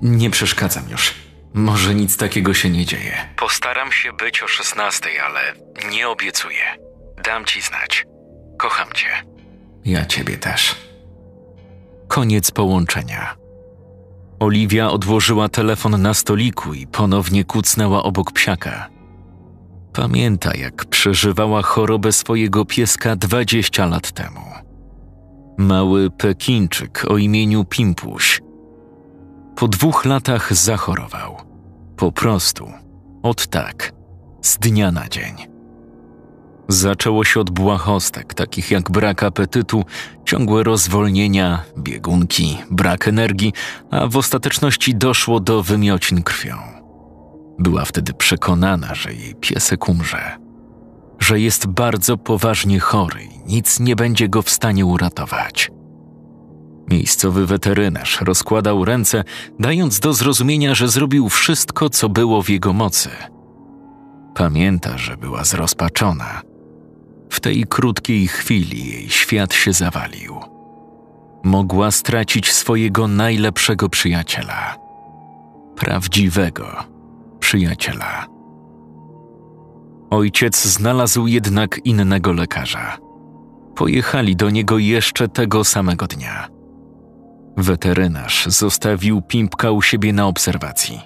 nie przeszkadzam już. Może nic takiego się nie dzieje. Postaram się być o szesnastej, ale nie obiecuję. Dam ci znać. Kocham cię. Ja ciebie też. Koniec połączenia. Oliwia odłożyła telefon na stoliku i ponownie kucnęła obok psiaka. Pamięta, jak przeżywała chorobę swojego pieska 20 lat temu. Mały Pekinczyk o imieniu Pimpuś. Po dwóch latach zachorował. Po prostu. Od tak. Z dnia na dzień. Zaczęło się od błahostek, takich jak brak apetytu, ciągłe rozwolnienia, biegunki, brak energii, a w ostateczności doszło do wymiocin krwią. Była wtedy przekonana, że jej piesek umrze, że jest bardzo poważnie chory i nic nie będzie go w stanie uratować. Miejscowy weterynarz rozkładał ręce, dając do zrozumienia, że zrobił wszystko, co było w jego mocy. Pamięta, że była zrozpaczona. W tej krótkiej chwili jej świat się zawalił. Mogła stracić swojego najlepszego przyjaciela. Prawdziwego przyjaciela. Ojciec znalazł jednak innego lekarza. Pojechali do niego jeszcze tego samego dnia. Weterynarz zostawił Pimpka u siebie na obserwacji.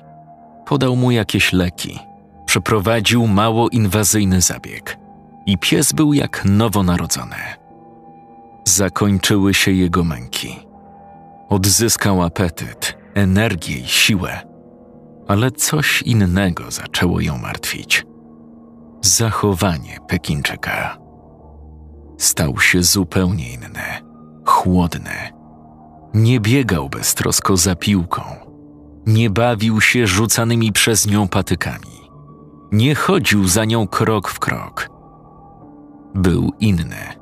Podał mu jakieś leki, przeprowadził mało inwazyjny zabieg i pies był jak nowonarodzony. Zakończyły się jego męki. Odzyskał apetyt, energię i siłę, ale coś innego zaczęło ją martwić. Zachowanie Pekinczyka. Stał się zupełnie inny, chłodny nie biegał beztrosko za piłką. Nie bawił się rzucanymi przez nią patykami. Nie chodził za nią krok w krok. Był inny.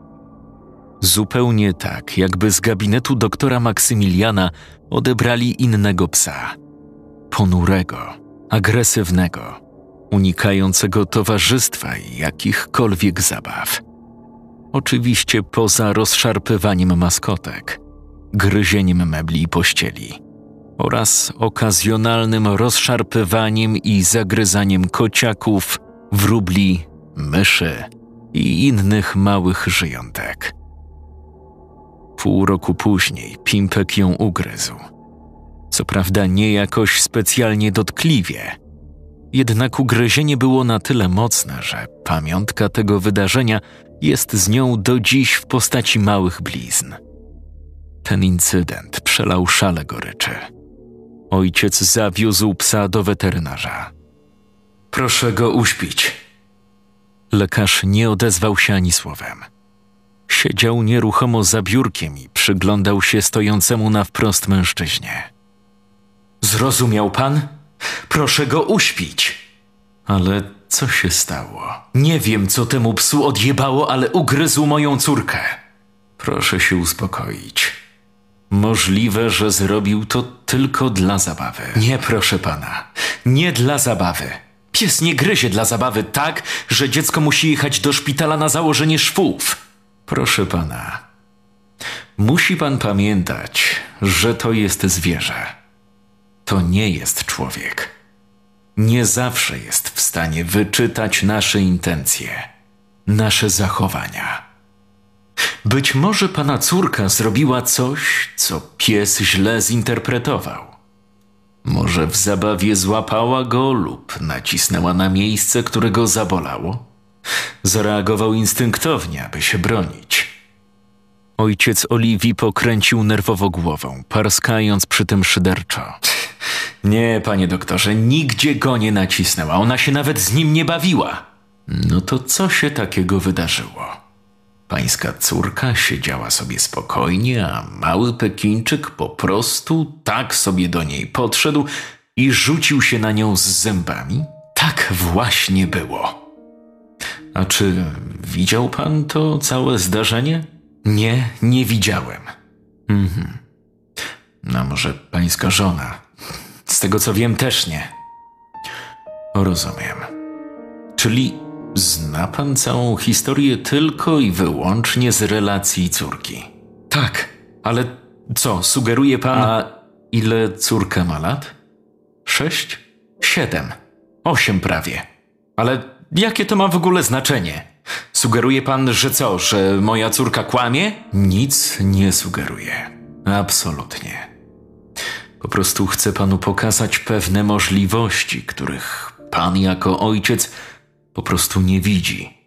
Zupełnie tak, jakby z gabinetu doktora Maksymiliana odebrali innego psa. Ponurego, agresywnego, unikającego towarzystwa i jakichkolwiek zabaw. Oczywiście poza rozszarpywaniem maskotek – gryzieniem mebli i pościeli oraz okazjonalnym rozszarpywaniem i zagryzaniem kociaków, wróbli, myszy i innych małych żyjątek. Pół roku później Pimpek ją ugryzł. Co prawda nie jakoś specjalnie dotkliwie, jednak ugryzienie było na tyle mocne, że pamiątka tego wydarzenia jest z nią do dziś w postaci małych blizn. Ten incydent przelał szale goryczy. Ojciec zawiózł psa do weterynarza. Proszę go uśpić. Lekarz nie odezwał się ani słowem. Siedział nieruchomo za biurkiem i przyglądał się stojącemu na wprost mężczyźnie. Zrozumiał pan? Proszę go uśpić. Ale co się stało? Nie wiem, co temu psu odjebało, ale ugryzł moją córkę. Proszę się uspokoić. Możliwe, że zrobił to tylko dla zabawy. Nie, proszę pana, nie dla zabawy. Pies nie gryzie dla zabawy tak, że dziecko musi jechać do szpitala na założenie szwów. Proszę pana, musi pan pamiętać, że to jest zwierzę. To nie jest człowiek. Nie zawsze jest w stanie wyczytać nasze intencje, nasze zachowania. Być może pana córka zrobiła coś, co pies źle zinterpretował. Może w zabawie złapała go lub nacisnęła na miejsce, które go zabolało. Zareagował instynktownie, aby się bronić. Ojciec Oliwii pokręcił nerwowo głową, parskając przy tym szyderczo. Nie, panie doktorze, nigdzie go nie nacisnęła. Ona się nawet z nim nie bawiła. No to co się takiego wydarzyło? Pańska córka siedziała sobie spokojnie, a mały Pekińczyk po prostu tak sobie do niej podszedł i rzucił się na nią z zębami? Tak właśnie było. A czy widział pan to całe zdarzenie? Nie, nie widziałem. Mhm. No może pańska żona? Z tego co wiem, też nie. Rozumiem. Czyli Zna pan całą historię tylko i wyłącznie z relacji córki. Tak, ale co, sugeruje pan. A ile córka ma lat? Sześć? Siedem? Osiem prawie. Ale jakie to ma w ogóle znaczenie? Sugeruje pan, że co, że moja córka kłamie? Nic nie sugeruje. Absolutnie. Po prostu chcę panu pokazać pewne możliwości, których pan jako ojciec po prostu nie widzi.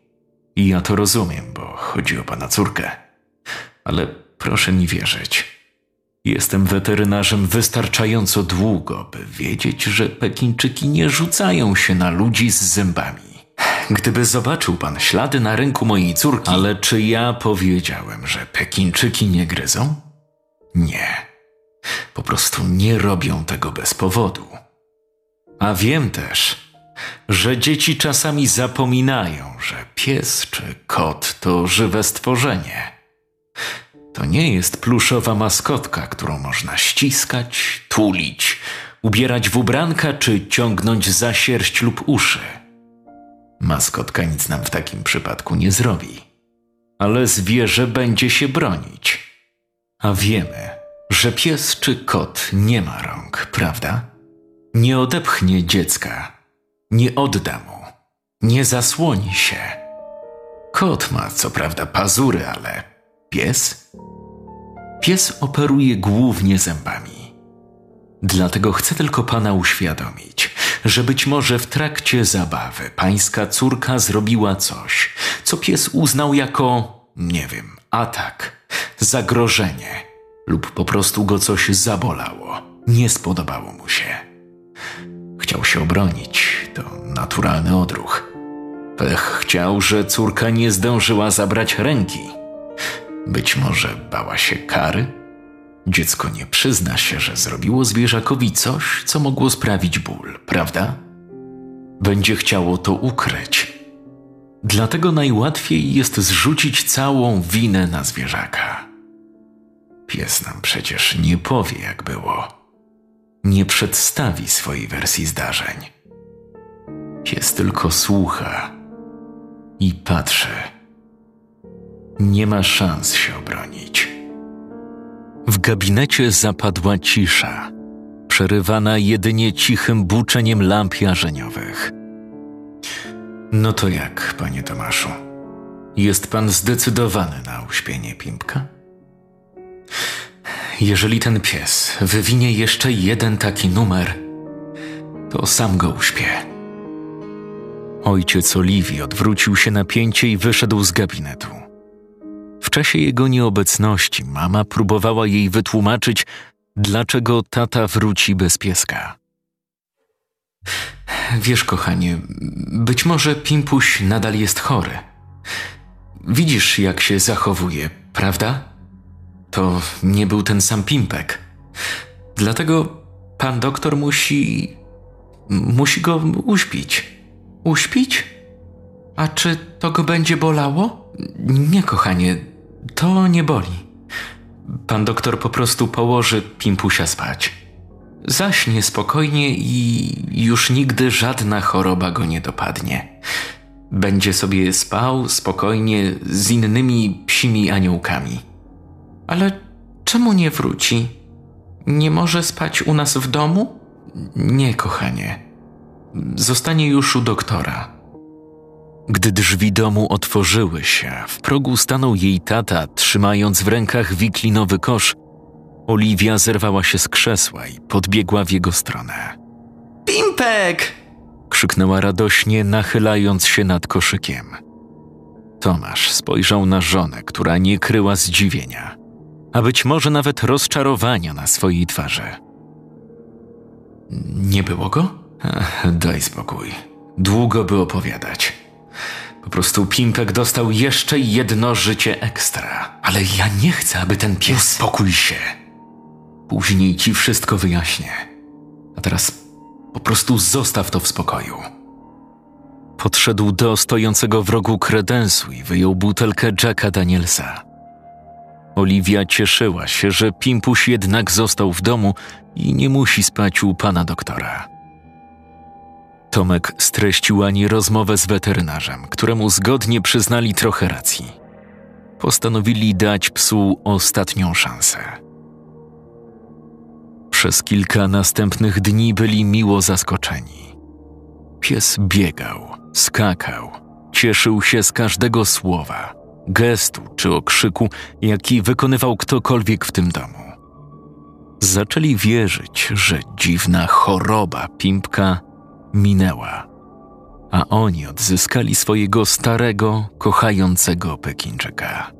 I ja to rozumiem, bo chodzi o pana córkę. Ale proszę mi wierzyć. Jestem weterynarzem wystarczająco długo, by wiedzieć, że Pekinczyki nie rzucają się na ludzi z zębami. Gdyby zobaczył pan ślady na ręku mojej córki. Ale czy ja powiedziałem, że Pekinczyki nie gryzą? Nie. Po prostu nie robią tego bez powodu. A wiem też, że dzieci czasami zapominają, że pies czy kot to żywe stworzenie. To nie jest pluszowa maskotka, którą można ściskać, tulić, ubierać w ubranka czy ciągnąć za sierść lub uszy. Maskotka nic nam w takim przypadku nie zrobi, ale zwierzę będzie się bronić. A wiemy, że pies czy kot nie ma rąk, prawda? Nie odepchnie dziecka, nie odda mu, nie zasłoni się. Kot ma co prawda pazury, ale pies? Pies operuje głównie zębami. Dlatego chcę tylko pana uświadomić, że być może w trakcie zabawy pańska córka zrobiła coś, co pies uznał jako, nie wiem, atak, zagrożenie lub po prostu go coś zabolało, nie spodobało mu się. Chciał się obronić, to naturalny odruch. Pech chciał, że córka nie zdążyła zabrać ręki. Być może bała się kary? Dziecko nie przyzna się, że zrobiło zwierzakowi coś, co mogło sprawić ból, prawda? Będzie chciało to ukryć. Dlatego najłatwiej jest zrzucić całą winę na zwierzaka. Pies nam przecież nie powie, jak było. Nie przedstawi swojej wersji zdarzeń. Pies tylko słucha i patrzy. Nie ma szans się obronić. W gabinecie zapadła cisza, przerywana jedynie cichym buczeniem lamp jarzeniowych. No to jak, panie Tomaszu? Jest pan zdecydowany na uśpienie Pimpka? Jeżeli ten pies wywinie jeszcze jeden taki numer, to sam go uśpię. Ojciec Oliwii odwrócił się na pięcie i wyszedł z gabinetu. W czasie jego nieobecności mama próbowała jej wytłumaczyć, dlaczego tata wróci bez pieska. Wiesz, kochanie, być może Pimpuś nadal jest chory. Widzisz, jak się zachowuje, prawda? To nie był ten sam Pimpek. Dlatego pan doktor musi. musi go uśpić. Uśpić? A czy to go będzie bolało? Nie, kochanie, to nie boli. Pan doktor po prostu położy Pimpusia spać. Zaśnie spokojnie i już nigdy żadna choroba go nie dopadnie. Będzie sobie spał spokojnie z innymi psimi aniołkami. Ale czemu nie wróci? Nie może spać u nas w domu? Nie, kochanie. Zostanie już u doktora. Gdy drzwi domu otworzyły się, w progu stanął jej tata, trzymając w rękach wiklinowy kosz. Oliwia zerwała się z krzesła i podbiegła w jego stronę. Pimpek! krzyknęła radośnie, nachylając się nad koszykiem. Tomasz spojrzał na żonę, która nie kryła zdziwienia, a być może nawet rozczarowania na swojej twarzy. Nie było go? Ach, daj spokój. Długo by opowiadać. Po prostu Pimpek dostał jeszcze jedno życie ekstra. Ale ja nie chcę, aby ten pies... Uspokój się. Później ci wszystko wyjaśnię. A teraz po prostu zostaw to w spokoju. Podszedł do stojącego w rogu kredensu i wyjął butelkę Jacka Danielsa. Oliwia cieszyła się, że Pimpuś jednak został w domu i nie musi spać u pana doktora. Tomek streścił Ani rozmowę z weterynarzem, któremu zgodnie przyznali trochę racji. Postanowili dać psu ostatnią szansę. Przez kilka następnych dni byli miło zaskoczeni. Pies biegał, skakał, cieszył się z każdego słowa, gestu czy okrzyku, jaki wykonywał ktokolwiek w tym domu. Zaczęli wierzyć, że dziwna choroba Pimpka minęła, a oni odzyskali swojego starego, kochającego Pekinczyka.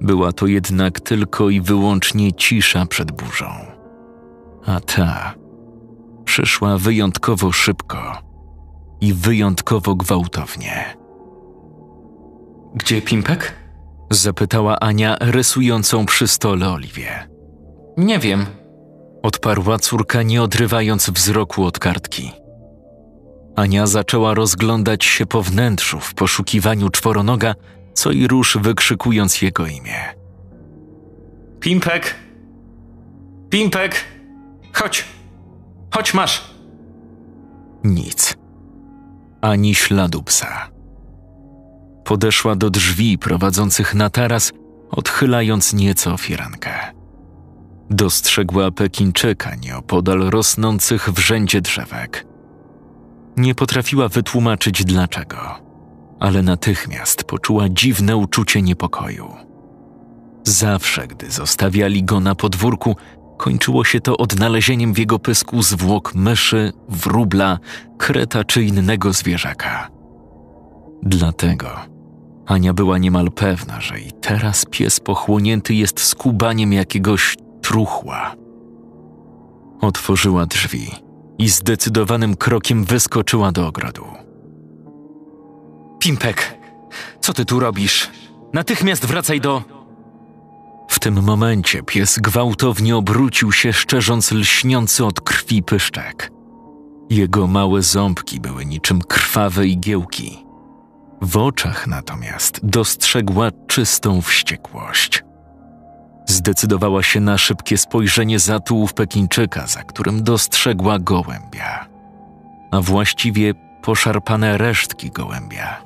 Była to jednak tylko i wyłącznie cisza przed burzą, a ta przyszła wyjątkowo szybko i wyjątkowo gwałtownie. Gdzie Pimpek? Zapytała Ania rysującą przy stole Oliwię. Nie wiem. Odparła córka, nie odrywając wzroku od kartki. Ania zaczęła rozglądać się po wnętrzu w poszukiwaniu czworonoga, co i rusz wykrzykując jego imię. Pimpek! Pimpek! Chodź! Chodź, masz! Nic. Ani śladu psa. Podeszła do drzwi prowadzących na taras, odchylając nieco firankę. Dostrzegła Pekinczyka nieopodal rosnących w rzędzie drzewek. Nie potrafiła wytłumaczyć dlaczego, ale natychmiast poczuła dziwne uczucie niepokoju. Zawsze, gdy zostawiali go na podwórku, kończyło się to odnalezieniem w jego pysku zwłok myszy, wróbla, kreta czy innego zwierzaka. Dlatego Ania była niemal pewna, że i teraz pies pochłonięty jest skubaniem jakiegoś truchła. Otworzyła drzwi i zdecydowanym krokiem wyskoczyła do ogrodu. Pimpek! Co ty tu robisz? Natychmiast wracaj do. W tym momencie pies gwałtownie obrócił się, szczerząc lśniący od krwi pyszczek. Jego małe ząbki były niczym krwawe igiełki. W oczach natomiast dostrzegła czystą wściekłość. Zdecydowała się na szybkie spojrzenie za tułów Pekinczyka, za którym dostrzegła gołębia. A właściwie poszarpane resztki gołębia,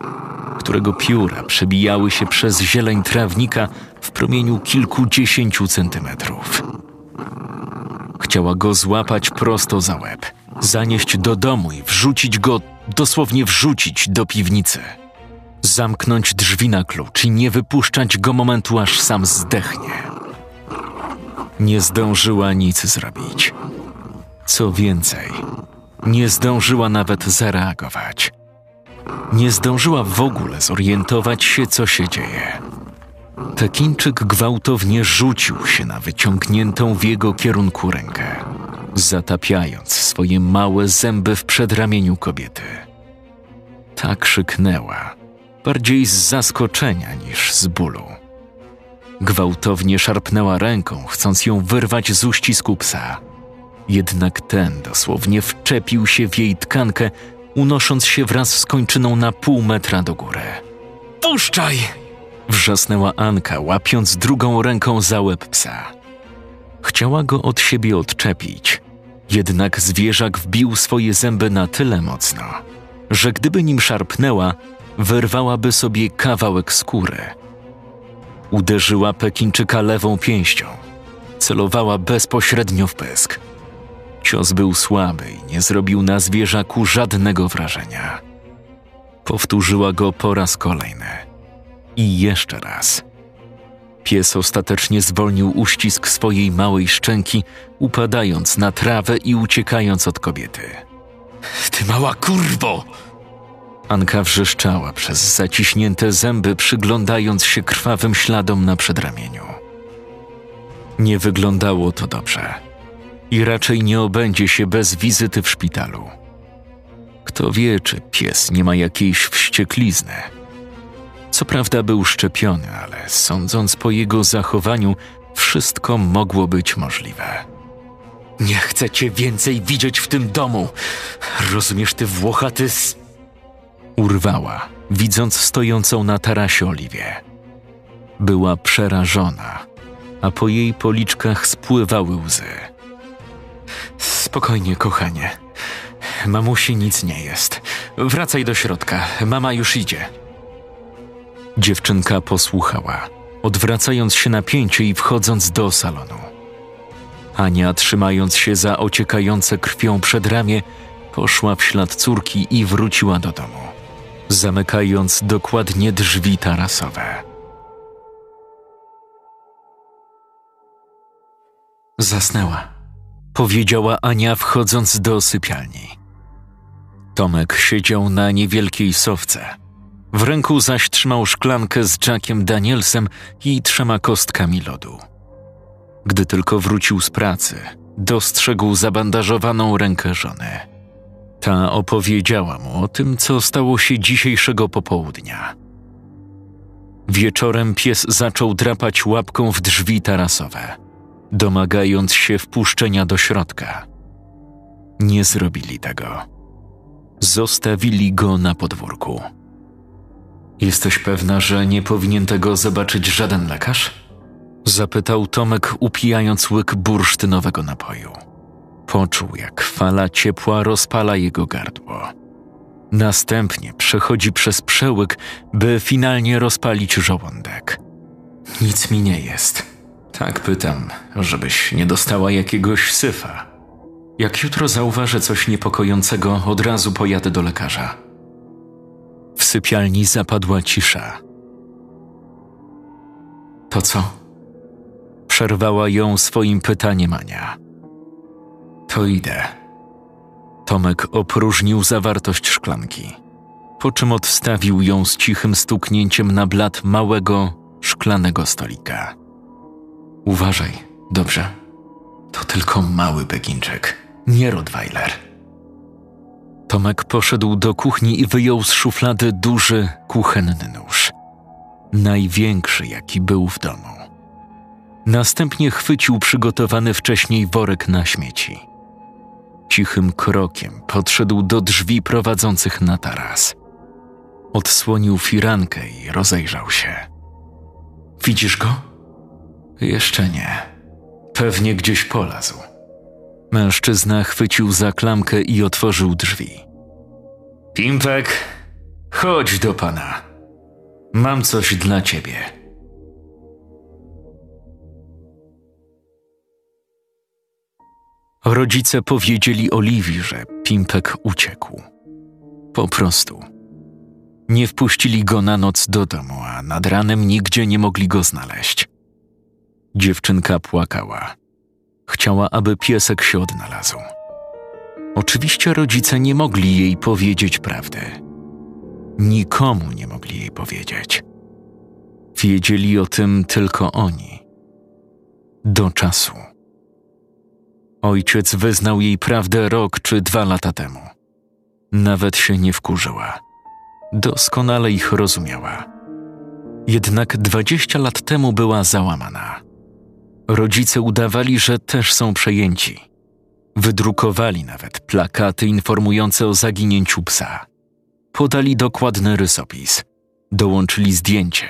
którego pióra przebijały się przez zieleń trawnika w promieniu kilkudziesięciu centymetrów. Chciała go złapać prosto za łeb, zanieść do domu i wrzucić go, dosłownie wrzucić do piwnicy. Zamknąć drzwi na klucz i nie wypuszczać go momentu, aż sam zdechnie. Nie zdążyła nic zrobić. Co więcej, nie zdążyła nawet zareagować. Nie zdążyła w ogóle zorientować się, co się dzieje. Pekińczyk gwałtownie rzucił się na wyciągniętą w jego kierunku rękę, zatapiając swoje małe zęby w przedramieniu kobiety. Ta krzyknęła, bardziej z zaskoczenia niż z bólu. Gwałtownie szarpnęła ręką, chcąc ją wyrwać z uścisku psa. Jednak ten dosłownie wczepił się w jej tkankę, unosząc się wraz z kończyną na pół metra do góry. Puszczaj! Wrzasnęła Anka, łapiąc drugą ręką za łeb psa. Chciała go od siebie odczepić, jednak zwierzak wbił swoje zęby na tyle mocno, że gdyby nim szarpnęła, wyrwałaby sobie kawałek skóry. Uderzyła Pekinczyka lewą pięścią. Celowała bezpośrednio w pysk. Cios był słaby i nie zrobił na zwierzaku żadnego wrażenia. Powtórzyła go po raz kolejny. I jeszcze raz. Pies ostatecznie zwolnił uścisk swojej małej szczęki, upadając na trawę i uciekając od kobiety. Ty mała kurwo! Anka wrzeszczała przez zaciśnięte zęby, przyglądając się krwawym śladom na przedramieniu. Nie wyglądało to dobrze i raczej nie obędzie się bez wizyty w szpitalu. Kto wie, czy pies nie ma jakiejś wścieklizny. Co prawda był szczepiony, ale sądząc po jego zachowaniu, wszystko mogło być możliwe. Nie chcę cię więcej widzieć w tym domu. Rozumiesz, ty włochaty s... Urwała, widząc stojącą na tarasie Oliwię. Była przerażona, a po jej policzkach spływały łzy. Spokojnie, kochanie. Mamusi nic nie jest. Wracaj do środka. Mama już idzie. Dziewczynka posłuchała, odwracając się na pięcie i wchodząc do salonu. Ania, trzymając się za ociekające krwią przedramię, poszła w ślad córki i wróciła do domu, zamykając dokładnie drzwi tarasowe. Zasnęła. Powiedziała Ania, wchodząc do sypialni. Tomek siedział na niewielkiej sowce. W ręku zaś trzymał szklankę z Jackiem Danielsem i trzema kostkami lodu. Gdy tylko wrócił z pracy, dostrzegł zabandażowaną rękę żony. Ta opowiedziała mu o tym, co stało się dzisiejszego popołudnia. Wieczorem pies zaczął drapać łapką w drzwi tarasowe, domagając się wpuszczenia do środka. Nie zrobili tego. Zostawili go na podwórku. Jesteś pewna, że nie powinien tego zobaczyć żaden lekarz? Zapytał Tomek, upijając łyk bursztynowego napoju. Poczuł, jak fala ciepła rozpala jego gardło. Następnie przechodzi przez przełyk, by finalnie rozpalić żołądek. Nic mi nie jest. Tak pytam, żebyś nie dostała jakiegoś syfa. Jak jutro zauważę coś niepokojącego, od razu pojadę do lekarza. W sypialni zapadła cisza. To co? Przerwała ją swoim pytaniem Ania. To idę. Tomek opróżnił zawartość szklanki, po czym odstawił ją z cichym stuknięciem na blat małego, szklanego stolika. Uważaj, dobrze? To tylko mały beginczek, nie Rottweiler. Tomek poszedł do kuchni i wyjął z szuflady duży, kuchenny nóż. Największy, jaki był w domu. Następnie chwycił przygotowany wcześniej worek na śmieci. Cichym krokiem podszedł do drzwi prowadzących na taras. Odsłonił firankę i rozejrzał się. Widzisz go? Jeszcze nie. Pewnie gdzieś polazł. Mężczyzna chwycił za klamkę i otworzył drzwi. Pimpek, chodź do pana. Mam coś dla ciebie. Rodzice powiedzieli Oliwii, że Pimpek uciekł. Po prostu. Nie wpuścili go na noc do domu, a nad ranem nigdzie nie mogli go znaleźć. Dziewczynka płakała. Chciała, aby piesek się odnalazł. Oczywiście rodzice nie mogli jej powiedzieć prawdy. Nikomu nie mogli jej powiedzieć. Wiedzieli o tym tylko oni. Do czasu. Ojciec wyznał jej prawdę rok czy dwa lata temu. Nawet się nie wkurzyła. Doskonale ich rozumiała. Jednak dwadzieścia lat temu była załamana. Rodzice udawali, że też są przejęci. Wydrukowali nawet plakaty informujące o zaginięciu psa. Podali dokładny rysopis. Dołączyli zdjęcie.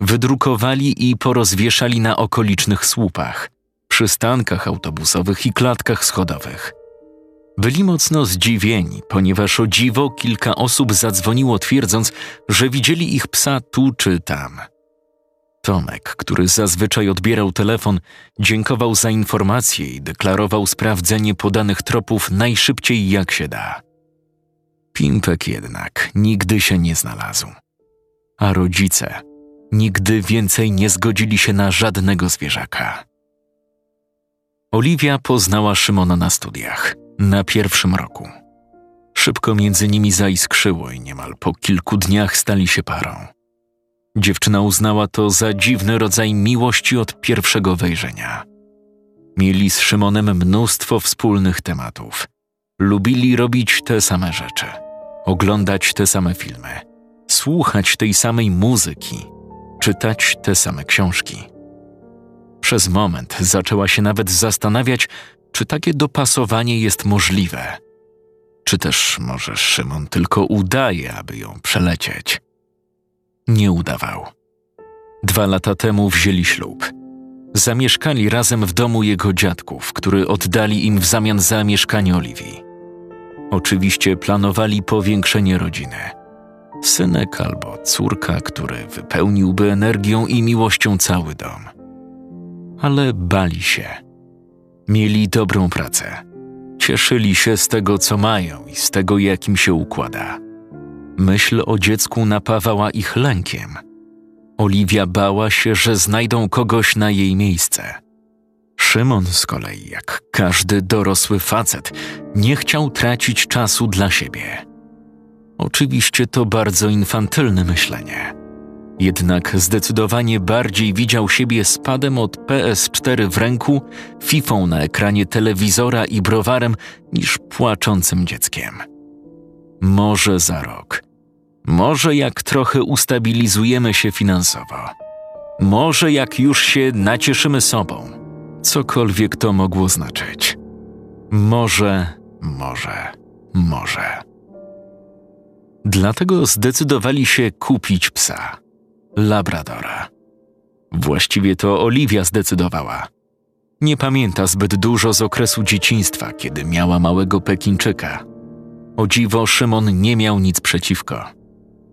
Wydrukowali i porozwieszali na okolicznych słupach, przystankach autobusowych i klatkach schodowych. Byli mocno zdziwieni, ponieważ o dziwo kilka osób zadzwoniło twierdząc, że widzieli ich psa tu czy tam – Tomek, który zazwyczaj odbierał telefon, dziękował za informację i deklarował sprawdzenie podanych tropów najszybciej jak się da. Pimpek jednak nigdy się nie znalazł. A rodzice nigdy więcej nie zgodzili się na żadnego zwierzaka. Oliwia poznała Szymona na studiach, na pierwszym roku. Szybko między nimi zaiskrzyło i niemal po kilku dniach stali się parą. Dziewczyna uznała to za dziwny rodzaj miłości od pierwszego wejrzenia. Mieli z Szymonem mnóstwo wspólnych tematów. Lubili robić te same rzeczy, oglądać te same filmy, słuchać tej samej muzyki, czytać te same książki. Przez moment zaczęła się nawet zastanawiać, czy takie dopasowanie jest możliwe. Czy też może Szymon tylko udaje, aby ją przelecieć nie udawał. Dwa lata temu wzięli ślub. Zamieszkali razem w domu jego dziadków, który oddali im w zamian za mieszkanie Oliwii. Oczywiście planowali powiększenie rodziny. Synek albo córka, który wypełniłby energią i miłością cały dom. Ale bali się. Mieli dobrą pracę. Cieszyli się z tego, co mają i z tego, jakim się układa. Myśl o dziecku napawała ich lękiem. Oliwia bała się, że znajdą kogoś na jej miejsce. Szymon z kolei, jak każdy dorosły facet, nie chciał tracić czasu dla siebie. Oczywiście to bardzo infantylne myślenie. Jednak zdecydowanie bardziej widział siebie spadem od PS4 w ręku, fifą na ekranie telewizora i browarem niż płaczącym dzieckiem Może za rok. Może jak trochę ustabilizujemy się finansowo. Może jak już się nacieszymy sobą. Cokolwiek to mogło znaczyć. Może, może, może. Dlatego zdecydowali się kupić psa Labradora. Właściwie to Oliwia zdecydowała. Nie pamięta zbyt dużo z okresu dzieciństwa, kiedy miała małego Pekinczyka. O dziwo, Szymon nie miał nic przeciwko.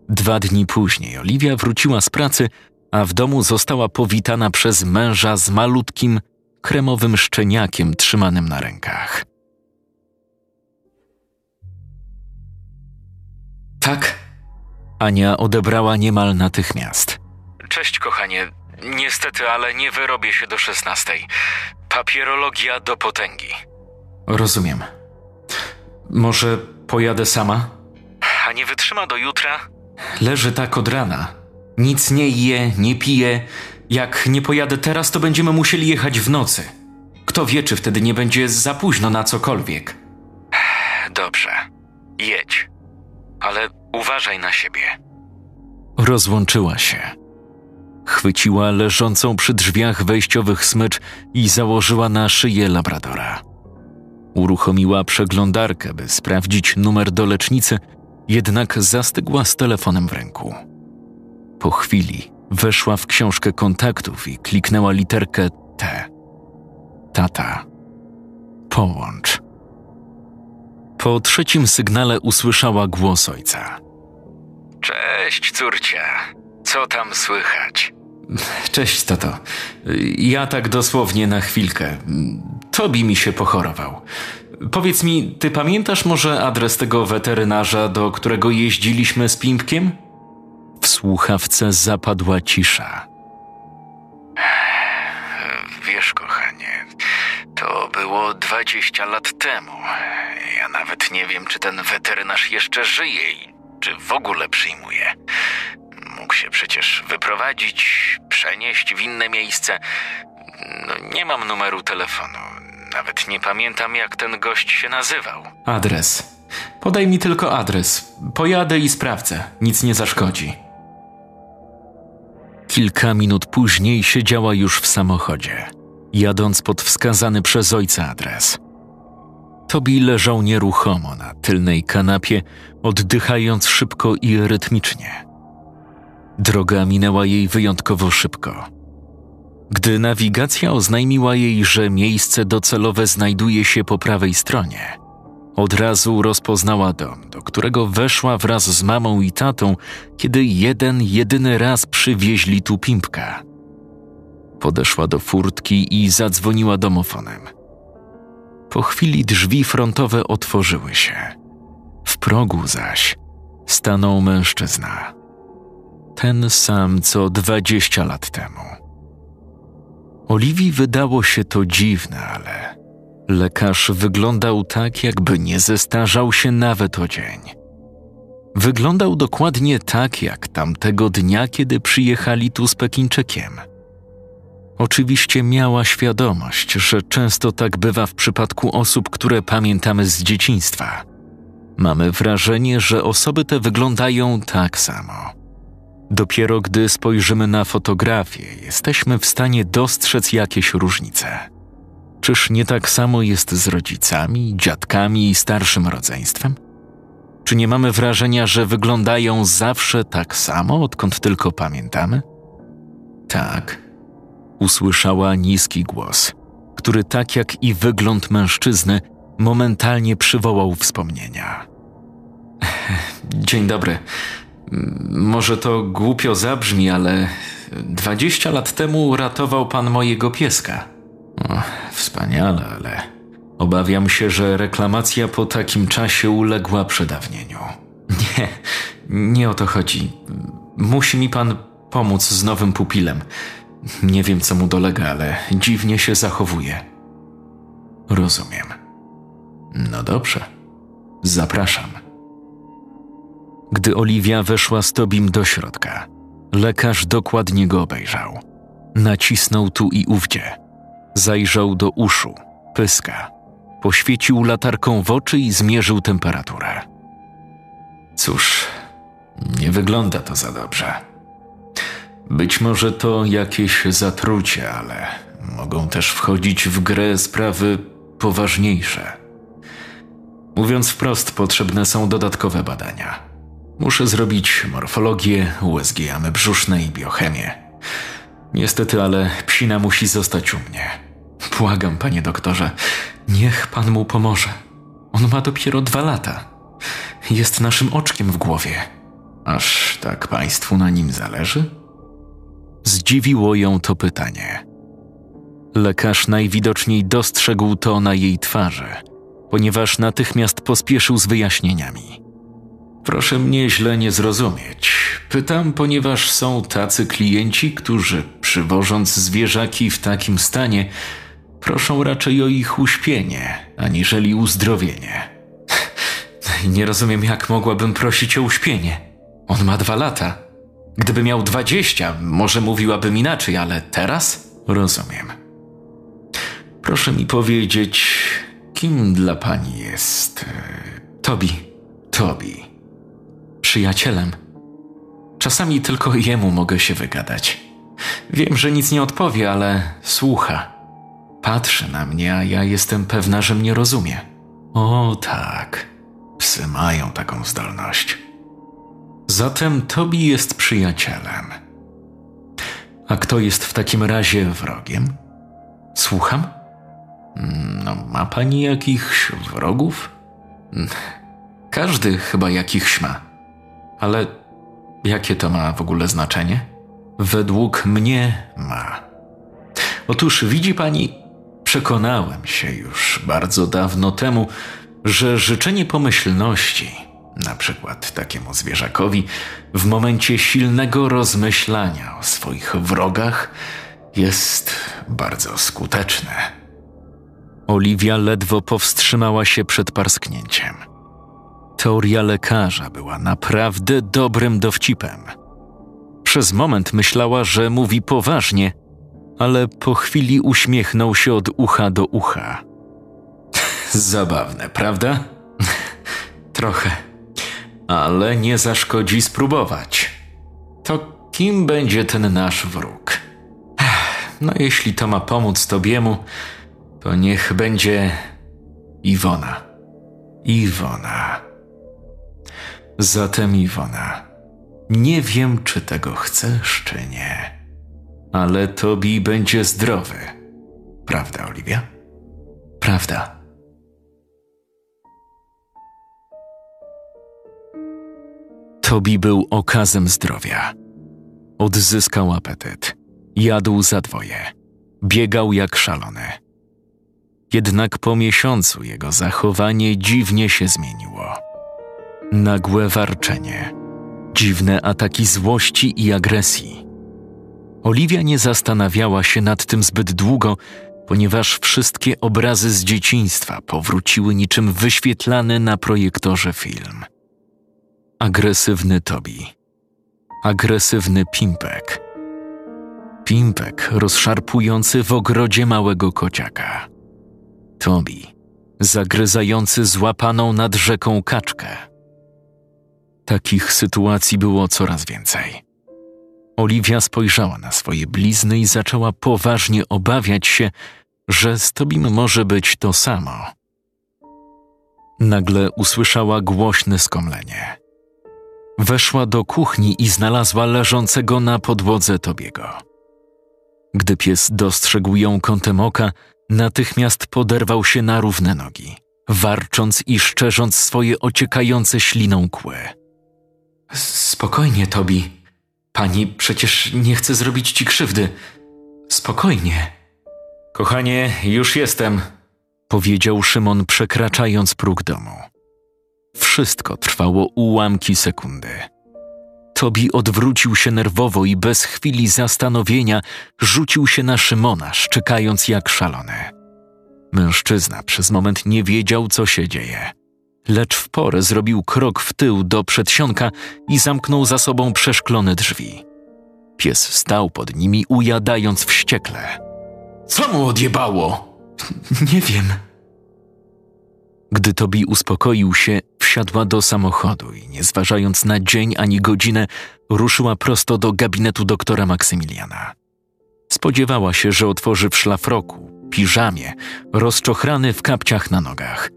Dwa dni później Oliwia wróciła z pracy, a w domu została powitana przez męża z malutkim, kremowym szczeniakiem trzymanym na rękach. Tak? Ania odebrała niemal natychmiast. Cześć, kochanie. Niestety, ale nie wyrobię się do szesnastej. Papierologia do potęgi. Rozumiem. Może pojadę sama? A nie wytrzyma do jutra? Leży tak od rana. Nic nie je, nie pije. Jak nie pojadę teraz, to będziemy musieli jechać w nocy. Kto wie, czy wtedy nie będzie za późno na cokolwiek. Dobrze. Jedź. Ale uważaj na siebie. Rozłączyła się. Chwyciła leżącą przy drzwiach wejściowych smycz i założyła na szyję labradora. Uruchomiła przeglądarkę, by sprawdzić numer do lecznicy, jednak zastygła z telefonem w ręku. Po chwili weszła w książkę kontaktów i kliknęła literkę T. Tata. Połącz. Po trzecim sygnale usłyszała głos ojca. Cześć, córcia. Co tam słychać? Cześć, tato. Ja tak dosłownie na chwilkę. Tobi mi się pochorował. Powiedz mi, ty pamiętasz może adres tego weterynarza, do którego jeździliśmy z Pimpkiem? W słuchawce zapadła cisza. Wiesz, kochanie, to było 20 lat temu. Ja nawet nie wiem, czy ten weterynarz jeszcze żyje i czy w ogóle przyjmuje. Mógł się przecież wyprowadzić, przenieść w inne miejsce. No, nie mam numeru telefonu. Nawet nie pamiętam, jak ten gość się nazywał. Adres. Podaj mi tylko adres. Pojadę i sprawdzę. Nic nie zaszkodzi. Kilka minut później siedziała już w samochodzie, jadąc pod wskazany przez ojca adres. Tobi leżał nieruchomo na tylnej kanapie, oddychając szybko i rytmicznie. Droga minęła jej wyjątkowo szybko. Gdy nawigacja oznajmiła jej, że miejsce docelowe znajduje się po prawej stronie, od razu rozpoznała dom, do którego weszła wraz z mamą i tatą, kiedy jeden, jedyny raz przywieźli tu pimpka. Podeszła do furtki i zadzwoniła domofonem. Po chwili drzwi frontowe otworzyły się. W progu zaś stanął mężczyzna. Ten sam co dwadzieścia lat temu. Oliwii wydało się to dziwne, ale lekarz wyglądał tak, jakby nie zestarzał się nawet o dzień. Wyglądał dokładnie tak, jak tamtego dnia, kiedy przyjechali tu z Pekinczykiem. Oczywiście miała świadomość, że często tak bywa w przypadku osób, które pamiętamy z dzieciństwa. Mamy wrażenie, że osoby te wyglądają tak samo. Dopiero gdy spojrzymy na fotografię, jesteśmy w stanie dostrzec jakieś różnice. Czyż nie tak samo jest z rodzicami, dziadkami i starszym rodzeństwem? Czy nie mamy wrażenia, że wyglądają zawsze tak samo, odkąd tylko pamiętamy? Tak, usłyszała niski głos, który tak jak i wygląd mężczyzny momentalnie przywołał wspomnienia. Dzień dobry. Może to głupio zabrzmi, ale dwadzieścia lat temu ratował pan mojego pieska. O, wspaniale, ale obawiam się, że reklamacja po takim czasie uległa przedawnieniu. Nie, nie o to chodzi. Musi mi pan pomóc z nowym pupilem. Nie wiem, co mu dolega, ale dziwnie się zachowuje. Rozumiem. No dobrze. Zapraszam. Gdy Oliwia weszła z Tobim do środka, lekarz dokładnie go obejrzał. Nacisnął tu i ówdzie. Zajrzał do uszu, pyska. Poświecił latarką w oczy i zmierzył temperaturę. Cóż, nie wygląda to za dobrze. Być może to jakieś zatrucie, ale mogą też wchodzić w grę sprawy poważniejsze. Mówiąc wprost, potrzebne są dodatkowe badania. Muszę zrobić morfologię, USG jamy brzuszne i biochemię. Niestety, ale psina musi zostać u mnie. Błagam, panie doktorze, niech pan mu pomoże. On ma dopiero dwa lata. Jest naszym oczkiem w głowie. Aż tak państwu na nim zależy? Zdziwiło ją to pytanie. Lekarz najwidoczniej dostrzegł to na jej twarzy, ponieważ natychmiast pospieszył z wyjaśnieniami. Proszę mnie źle nie zrozumieć. Pytam, ponieważ są tacy klienci, którzy przywożąc zwierzaki w takim stanie, proszą raczej o ich uśpienie, aniżeli uzdrowienie. Nie rozumiem, jak mogłabym prosić o uśpienie. On ma dwa lata. Gdyby miał dwadzieścia, może mówiłabym inaczej, ale teraz rozumiem. Proszę mi powiedzieć, kim dla pani jest e, Tobi? Tobi. Przyjacielem. Czasami tylko jemu mogę się wygadać. Wiem, że nic nie odpowie, ale słucha. Patrzy na mnie, a ja jestem pewna, że mnie rozumie. O tak, psy mają taką zdolność. Zatem Tobi jest przyjacielem. A kto jest w takim razie wrogiem? Słucham? No, ma pani jakichś wrogów? Każdy chyba jakichś ma. Ale jakie to ma w ogóle znaczenie? Według mnie ma. Otóż widzi pani, przekonałem się już bardzo dawno temu, że życzenie pomyślności, na przykład takiemu zwierzakowi, w momencie silnego rozmyślania o swoich wrogach, jest bardzo skuteczne. Oliwia ledwo powstrzymała się przed parsknięciem. Teoria lekarza była naprawdę dobrym dowcipem. Przez moment myślała, że mówi poważnie, ale po chwili uśmiechnął się od ucha do ucha. Zabawne, prawda? Trochę. Ale nie zaszkodzi spróbować. To kim będzie ten nasz wróg? No, jeśli to ma pomóc Tobiemu, to niech będzie Iwona. Iwona. Zatem Iwona, nie wiem, czy tego chcesz, czy nie, ale Tobi będzie zdrowy. Prawda, Oliwia? Prawda. Tobi był okazem zdrowia. Odzyskał apetyt. Jadł za dwoje. Biegał jak szalony. Jednak po miesiącu jego zachowanie dziwnie się zmieniło. Nagłe warczenie, dziwne ataki złości i agresji. Oliwia nie zastanawiała się nad tym zbyt długo, ponieważ wszystkie obrazy z dzieciństwa powróciły niczym wyświetlany na projektorze film. Agresywny Tobi. Agresywny Pimpek. Pimpek rozszarpujący w ogrodzie małego kociaka. Tobi zagryzający złapaną nad rzeką kaczkę. Takich sytuacji było coraz więcej. Oliwia spojrzała na swoje blizny i zaczęła poważnie obawiać się, że z Tobim może być to samo. Nagle usłyszała głośne skomlenie. Weszła do kuchni i znalazła leżącego na podłodze Tobiego. Gdy pies dostrzegł ją kątem oka, natychmiast poderwał się na równe nogi, warcząc i szczerząc swoje ociekające śliną kły. Spokojnie, Tobi. Pani przecież nie chce zrobić ci krzywdy. Spokojnie. Kochanie, już jestem, powiedział Szymon, przekraczając próg domu. Wszystko trwało ułamki sekundy. Tobi odwrócił się nerwowo i bez chwili zastanowienia rzucił się na Szymona, szczekając jak szalony. Mężczyzna przez moment nie wiedział, co się dzieje lecz w porę zrobił krok w tył do przedsionka i zamknął za sobą przeszklone drzwi. Pies stał pod nimi, ujadając wściekle. Co mu odjebało? Nie wiem. Gdy Tobi uspokoił się, wsiadła do samochodu i nie zważając na dzień ani godzinę, ruszyła prosto do gabinetu doktora Maksymiliana. Spodziewała się, że otworzy w szlafroku, piżamie, rozczochrany w kapciach na nogach.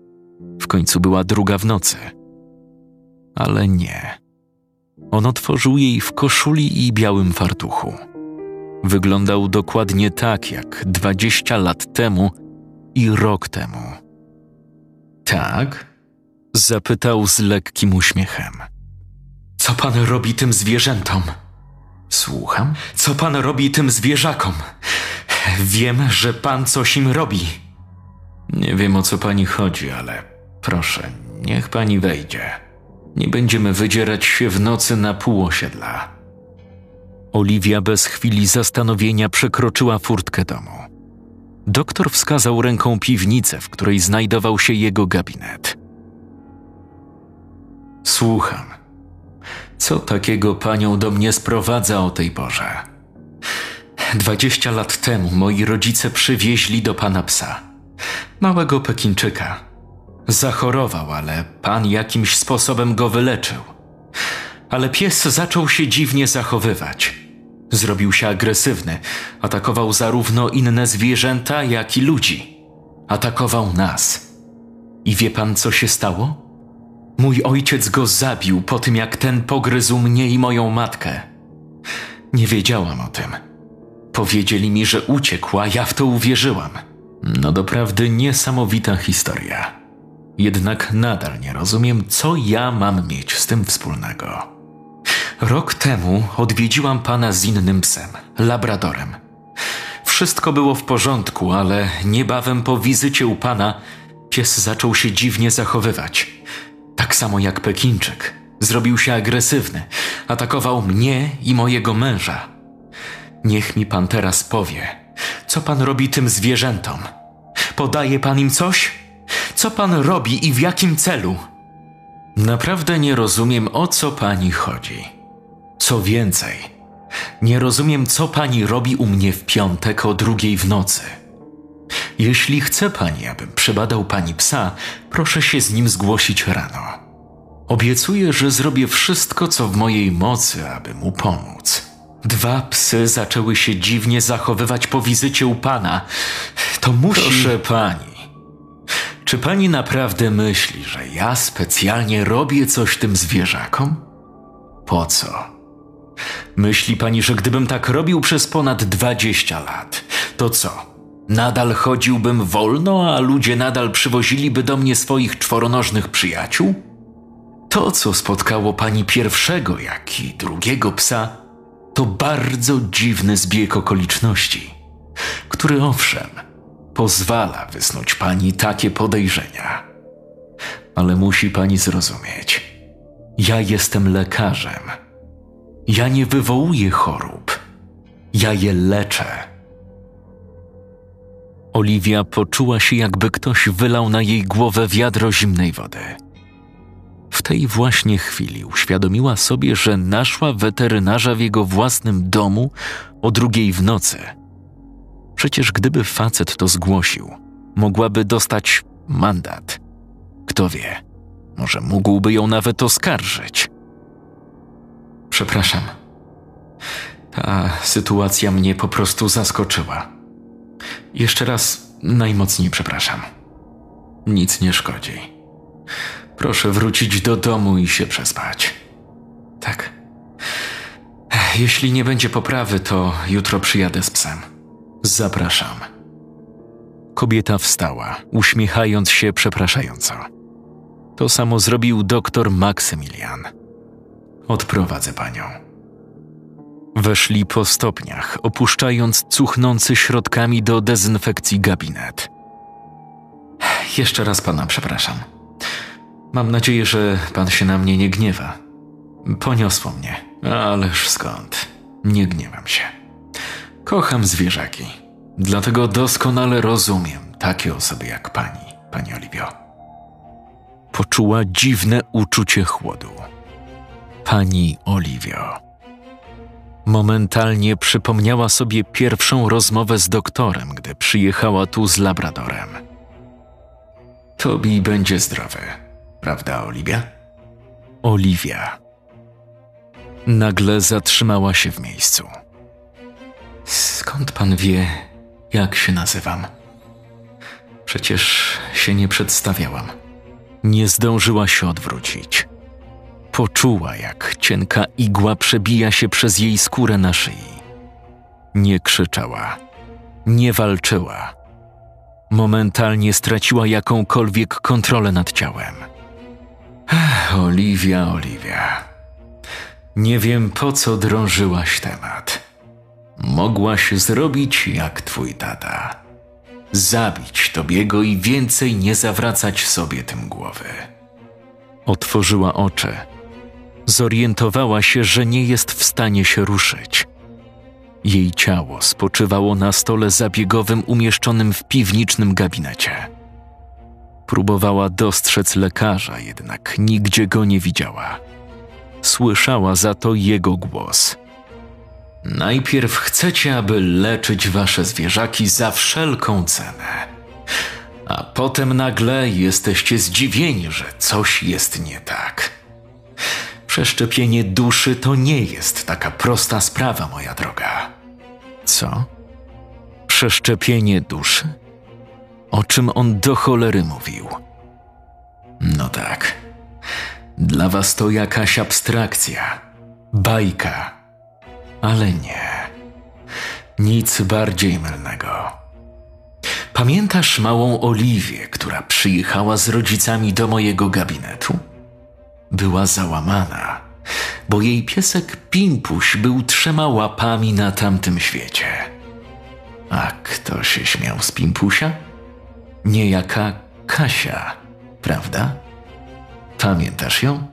W końcu była druga w nocy. Ale nie. On otworzył jej w koszuli i białym fartuchu. Wyglądał dokładnie tak jak dwadzieścia lat temu i rok temu. Tak? Zapytał z lekkim uśmiechem. Co pan robi tym zwierzętom? Słucham? Co pan robi tym zwierzakom? Wiem, że pan coś im robi. Nie wiem o co pani chodzi, ale proszę, niech pani wejdzie. Nie będziemy wydzierać się w nocy na pół osiedla. Oliwia bez chwili zastanowienia przekroczyła furtkę domu. Doktor wskazał ręką piwnicę, w której znajdował się jego gabinet. Słucham. Co takiego panią do mnie sprowadza o tej porze? Dwadzieścia lat temu moi rodzice przywieźli do pana psa. Małego Pekinczyka. Zachorował, ale pan jakimś sposobem go wyleczył. Ale pies zaczął się dziwnie zachowywać. Zrobił się agresywny, atakował zarówno inne zwierzęta, jak i ludzi. Atakował nas. I wie pan, co się stało? Mój ojciec go zabił po tym, jak ten pogryzł mnie i moją matkę. Nie wiedziałam o tym. Powiedzieli mi, że uciekł, a ja w to uwierzyłam. No doprawdy niesamowita historia. Jednak nadal nie rozumiem, co ja mam mieć z tym wspólnego. Rok temu odwiedziłam pana z innym psem, labradorem. Wszystko było w porządku, ale niebawem po wizycie u pana pies zaczął się dziwnie zachowywać. Tak samo jak Pekinczyk. Zrobił się agresywny, atakował mnie i mojego męża. Niech mi pan teraz powie, co pan robi tym zwierzętom? Podaje pan im coś? Co pan robi i w jakim celu? Naprawdę nie rozumiem, o co pani chodzi. Co więcej, nie rozumiem, co pani robi u mnie w piątek o drugiej w nocy. Jeśli chce pani, abym przebadał pani psa, proszę się z nim zgłosić rano. Obiecuję, że zrobię wszystko, co w mojej mocy, aby mu pomóc. Dwa psy zaczęły się dziwnie zachowywać po wizycie u pana. To musi. Proszę pani. Czy pani naprawdę myśli, że ja specjalnie robię coś tym zwierzakom? Po co? Myśli pani, że gdybym tak robił przez ponad dwadzieścia lat, to co? Nadal chodziłbym wolno, a ludzie nadal przywoziliby do mnie swoich czworonożnych przyjaciół? To, co spotkało pani pierwszego, jak i drugiego psa, to bardzo dziwny zbieg okoliczności, który owszem, pozwala wysnuć pani takie podejrzenia. Ale musi pani zrozumieć, ja jestem lekarzem. Ja nie wywołuję chorób, ja je leczę. Oliwia poczuła się, jakby ktoś wylał na jej głowę wiadro zimnej wody. W tej właśnie chwili uświadomiła sobie, że naszła weterynarza w jego własnym domu o drugiej w nocy. Przecież gdyby facet to zgłosił, mogłaby dostać mandat. Kto wie, może mógłby ją nawet oskarżyć. Przepraszam. Ta sytuacja mnie po prostu zaskoczyła. Jeszcze raz najmocniej przepraszam. Nic nie szkodzi. Proszę wrócić do domu i się przespać. Tak. Jeśli nie będzie poprawy, to jutro przyjadę z psem. Zapraszam. Kobieta wstała, uśmiechając się przepraszająco. To samo zrobił doktor Maksymilian. Odprowadzę panią. Weszli po stopniach, opuszczając cuchnący środkami do dezynfekcji gabinet. Jeszcze raz pana przepraszam. Mam nadzieję, że pan się na mnie nie gniewa. Poniosło mnie. Ależ skąd? Nie gniewam się. Kocham zwierzaki. Dlatego doskonale rozumiem takie osoby jak pani, pani Oliwio. Poczuła dziwne uczucie chłodu. Pani Oliwio. Momentalnie przypomniała sobie pierwszą rozmowę z doktorem, gdy przyjechała tu z Labradorem. Tobi będzie zdrowy, prawda, Oliwia? Oliwia. Nagle zatrzymała się w miejscu. Skąd pan wie, jak się nazywam? Przecież się nie przedstawiałam. Nie zdążyła się odwrócić. Poczuła, jak cienka igła przebija się przez jej skórę na szyi. Nie krzyczała, nie walczyła. Momentalnie straciła jakąkolwiek kontrolę nad ciałem. Ech, Oliwia, Oliwia. Nie wiem, po co drążyłaś temat. Mogłaś zrobić jak twój tata. Zabić Tobiego i więcej nie zawracać sobie tym głowy. Otworzyła oczy. Zorientowała się, że nie jest w stanie się ruszyć. Jej ciało spoczywało na stole zabiegowym umieszczonym w piwniczym gabinecie. Próbowała dostrzec lekarza, jednak nigdzie go nie widziała. Słyszała za to jego głos. Najpierw chcecie, aby leczyć wasze zwierzaki za wszelką cenę. A potem nagle jesteście zdziwieni, że coś jest nie tak. Przeszczepienie duszy to nie jest taka prosta sprawa, moja droga. Co? Przeszczepienie duszy? O czym on do cholery mówił? No tak. Dla was to jakaś abstrakcja, bajka. Ale nie. Nic bardziej mylnego. Pamiętasz małą Oliwię, która przyjechała z rodzicami do mojego gabinetu? Była załamana, bo jej piesek Pimpuś był trzema łapami na tamtym świecie. A kto się śmiał z Pimpusia? Niejaka Kasia, prawda? Pamiętasz ją?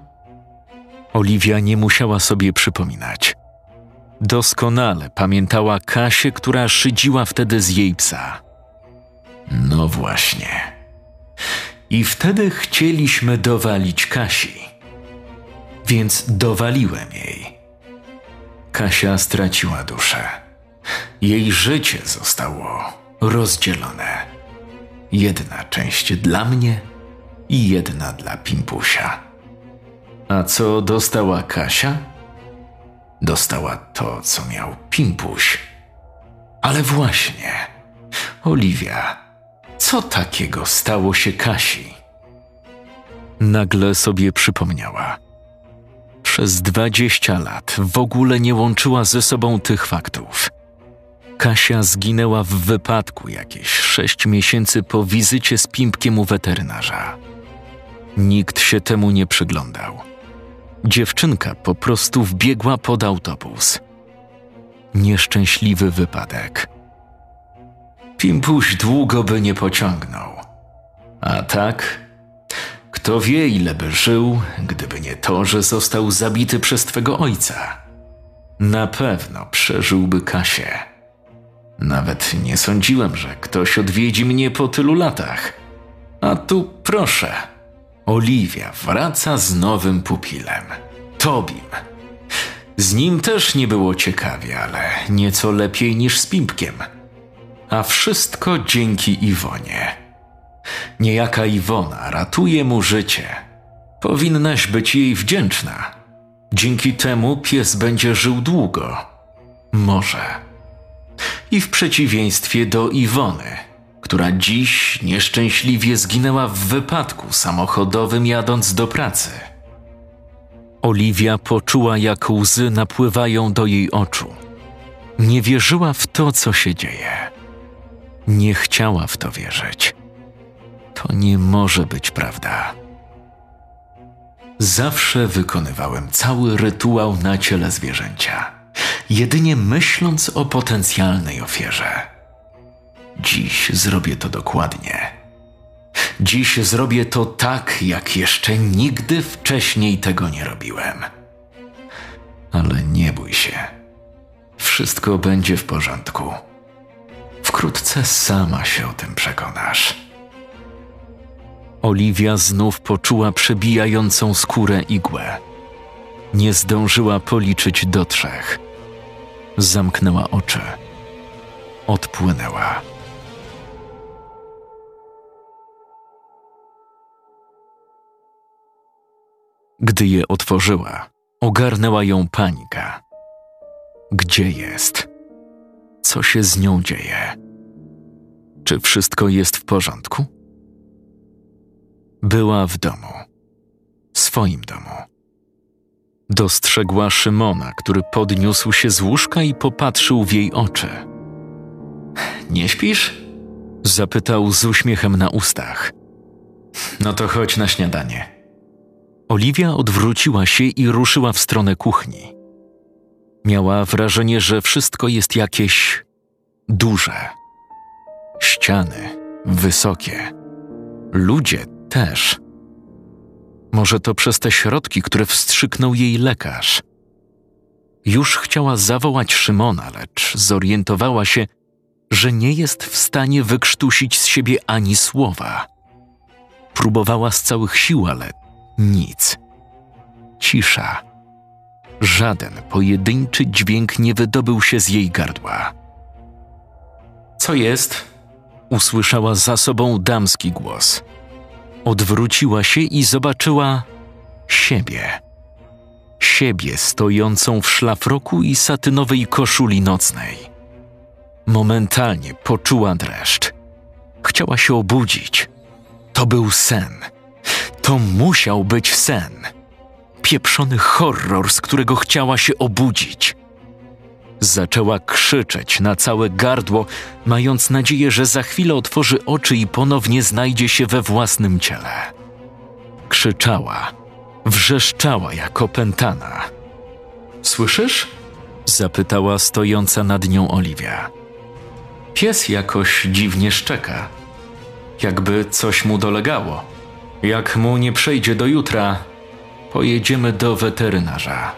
Oliwia nie musiała sobie przypominać. Doskonale pamiętała Kasię, która szydziła wtedy z jej psa. No właśnie. I wtedy chcieliśmy dowalić Kasi. Więc dowaliłem jej. Kasia straciła duszę. Jej życie zostało rozdzielone. Jedna część dla mnie i jedna dla Pimpusia. A co dostała Kasia? Dostała to, co miał Pimpuś. Ale właśnie, Oliwia, co takiego stało się Kasi? Nagle sobie przypomniała. Przez dwadzieścia lat w ogóle nie łączyła ze sobą tych faktów. Kasia zginęła w wypadku jakieś sześć miesięcy po wizycie z Pimpkiem u weterynarza. Nikt się temu nie przyglądał. Dziewczynka po prostu wbiegła pod autobus. Nieszczęśliwy wypadek. Pimpuś długo by nie pociągnął. A tak, kto wie, ile by żył, gdyby nie to, że został zabity przez twego ojca. Na pewno przeżyłby Kasię. Nawet nie sądziłem, że ktoś odwiedzi mnie po tylu latach. A tu proszę, Oliwia wraca z nowym pupilem, Tobim. Z nim też nie było ciekawie, ale nieco lepiej niż z Pimpkiem. A wszystko dzięki Iwonie. Niejaka Iwona ratuje mu życie. Powinnaś być jej wdzięczna. Dzięki temu pies będzie żył długo. Może. I w przeciwieństwie do Iwony, która dziś nieszczęśliwie zginęła w wypadku samochodowym jadąc do pracy. Oliwia poczuła, jak łzy napływają do jej oczu. Nie wierzyła w to, co się dzieje. Nie chciała w to wierzyć. To nie może być prawda. Zawsze wykonywałem cały rytuał na ciele zwierzęcia, jedynie myśląc o potencjalnej ofierze. Dziś zrobię to dokładnie. Dziś zrobię to tak, jak jeszcze nigdy wcześniej tego nie robiłem. Ale nie bój się. Wszystko będzie w porządku. Wkrótce sama się o tym przekonasz. Oliwia znów poczuła przebijającą skórę igłę. Nie zdążyła policzyć do trzech. Zamknęła oczy. Odpłynęła. Gdy je otworzyła, ogarnęła ją panika. Gdzie jest? Co się z nią dzieje? Czy wszystko jest w porządku? Była w domu, swoim domu. Dostrzegła Szymona, który podniósł się z łóżka i popatrzył w jej oczy. Nie śpisz? Zapytał z uśmiechem na ustach. No to chodź na śniadanie. Oliwia odwróciła się i ruszyła w stronę kuchni. Miała wrażenie, że wszystko jest jakieś duże. Ściany wysokie. Ludzie też. Może to przez te środki, które wstrzyknął jej lekarz. Już chciała zawołać Szymona, lecz zorientowała się, że nie jest w stanie wykrztusić z siebie ani słowa. Próbowała z całych sił, ale nic. Cisza. Żaden pojedynczy dźwięk nie wydobył się z jej gardła. Co jest? Usłyszała za sobą damski głos. Odwróciła się i zobaczyła siebie. Siebie stojącą w szlafroku i satynowej koszuli nocnej. Momentalnie poczuła dreszcz. Chciała się obudzić. To był sen. To musiał być sen. Pieprzony horror, z którego chciała się obudzić. Zaczęła krzyczeć na całe gardło, mając nadzieję, że za chwilę otworzy oczy i ponownie znajdzie się we własnym ciele. Krzyczała, wrzeszczała jak opętana. Słyszysz? Zapytała stojąca nad nią Oliwia. Pies jakoś dziwnie szczeka. Jakby coś mu dolegało. Jak mu nie przejdzie do jutra, pojedziemy do weterynarza.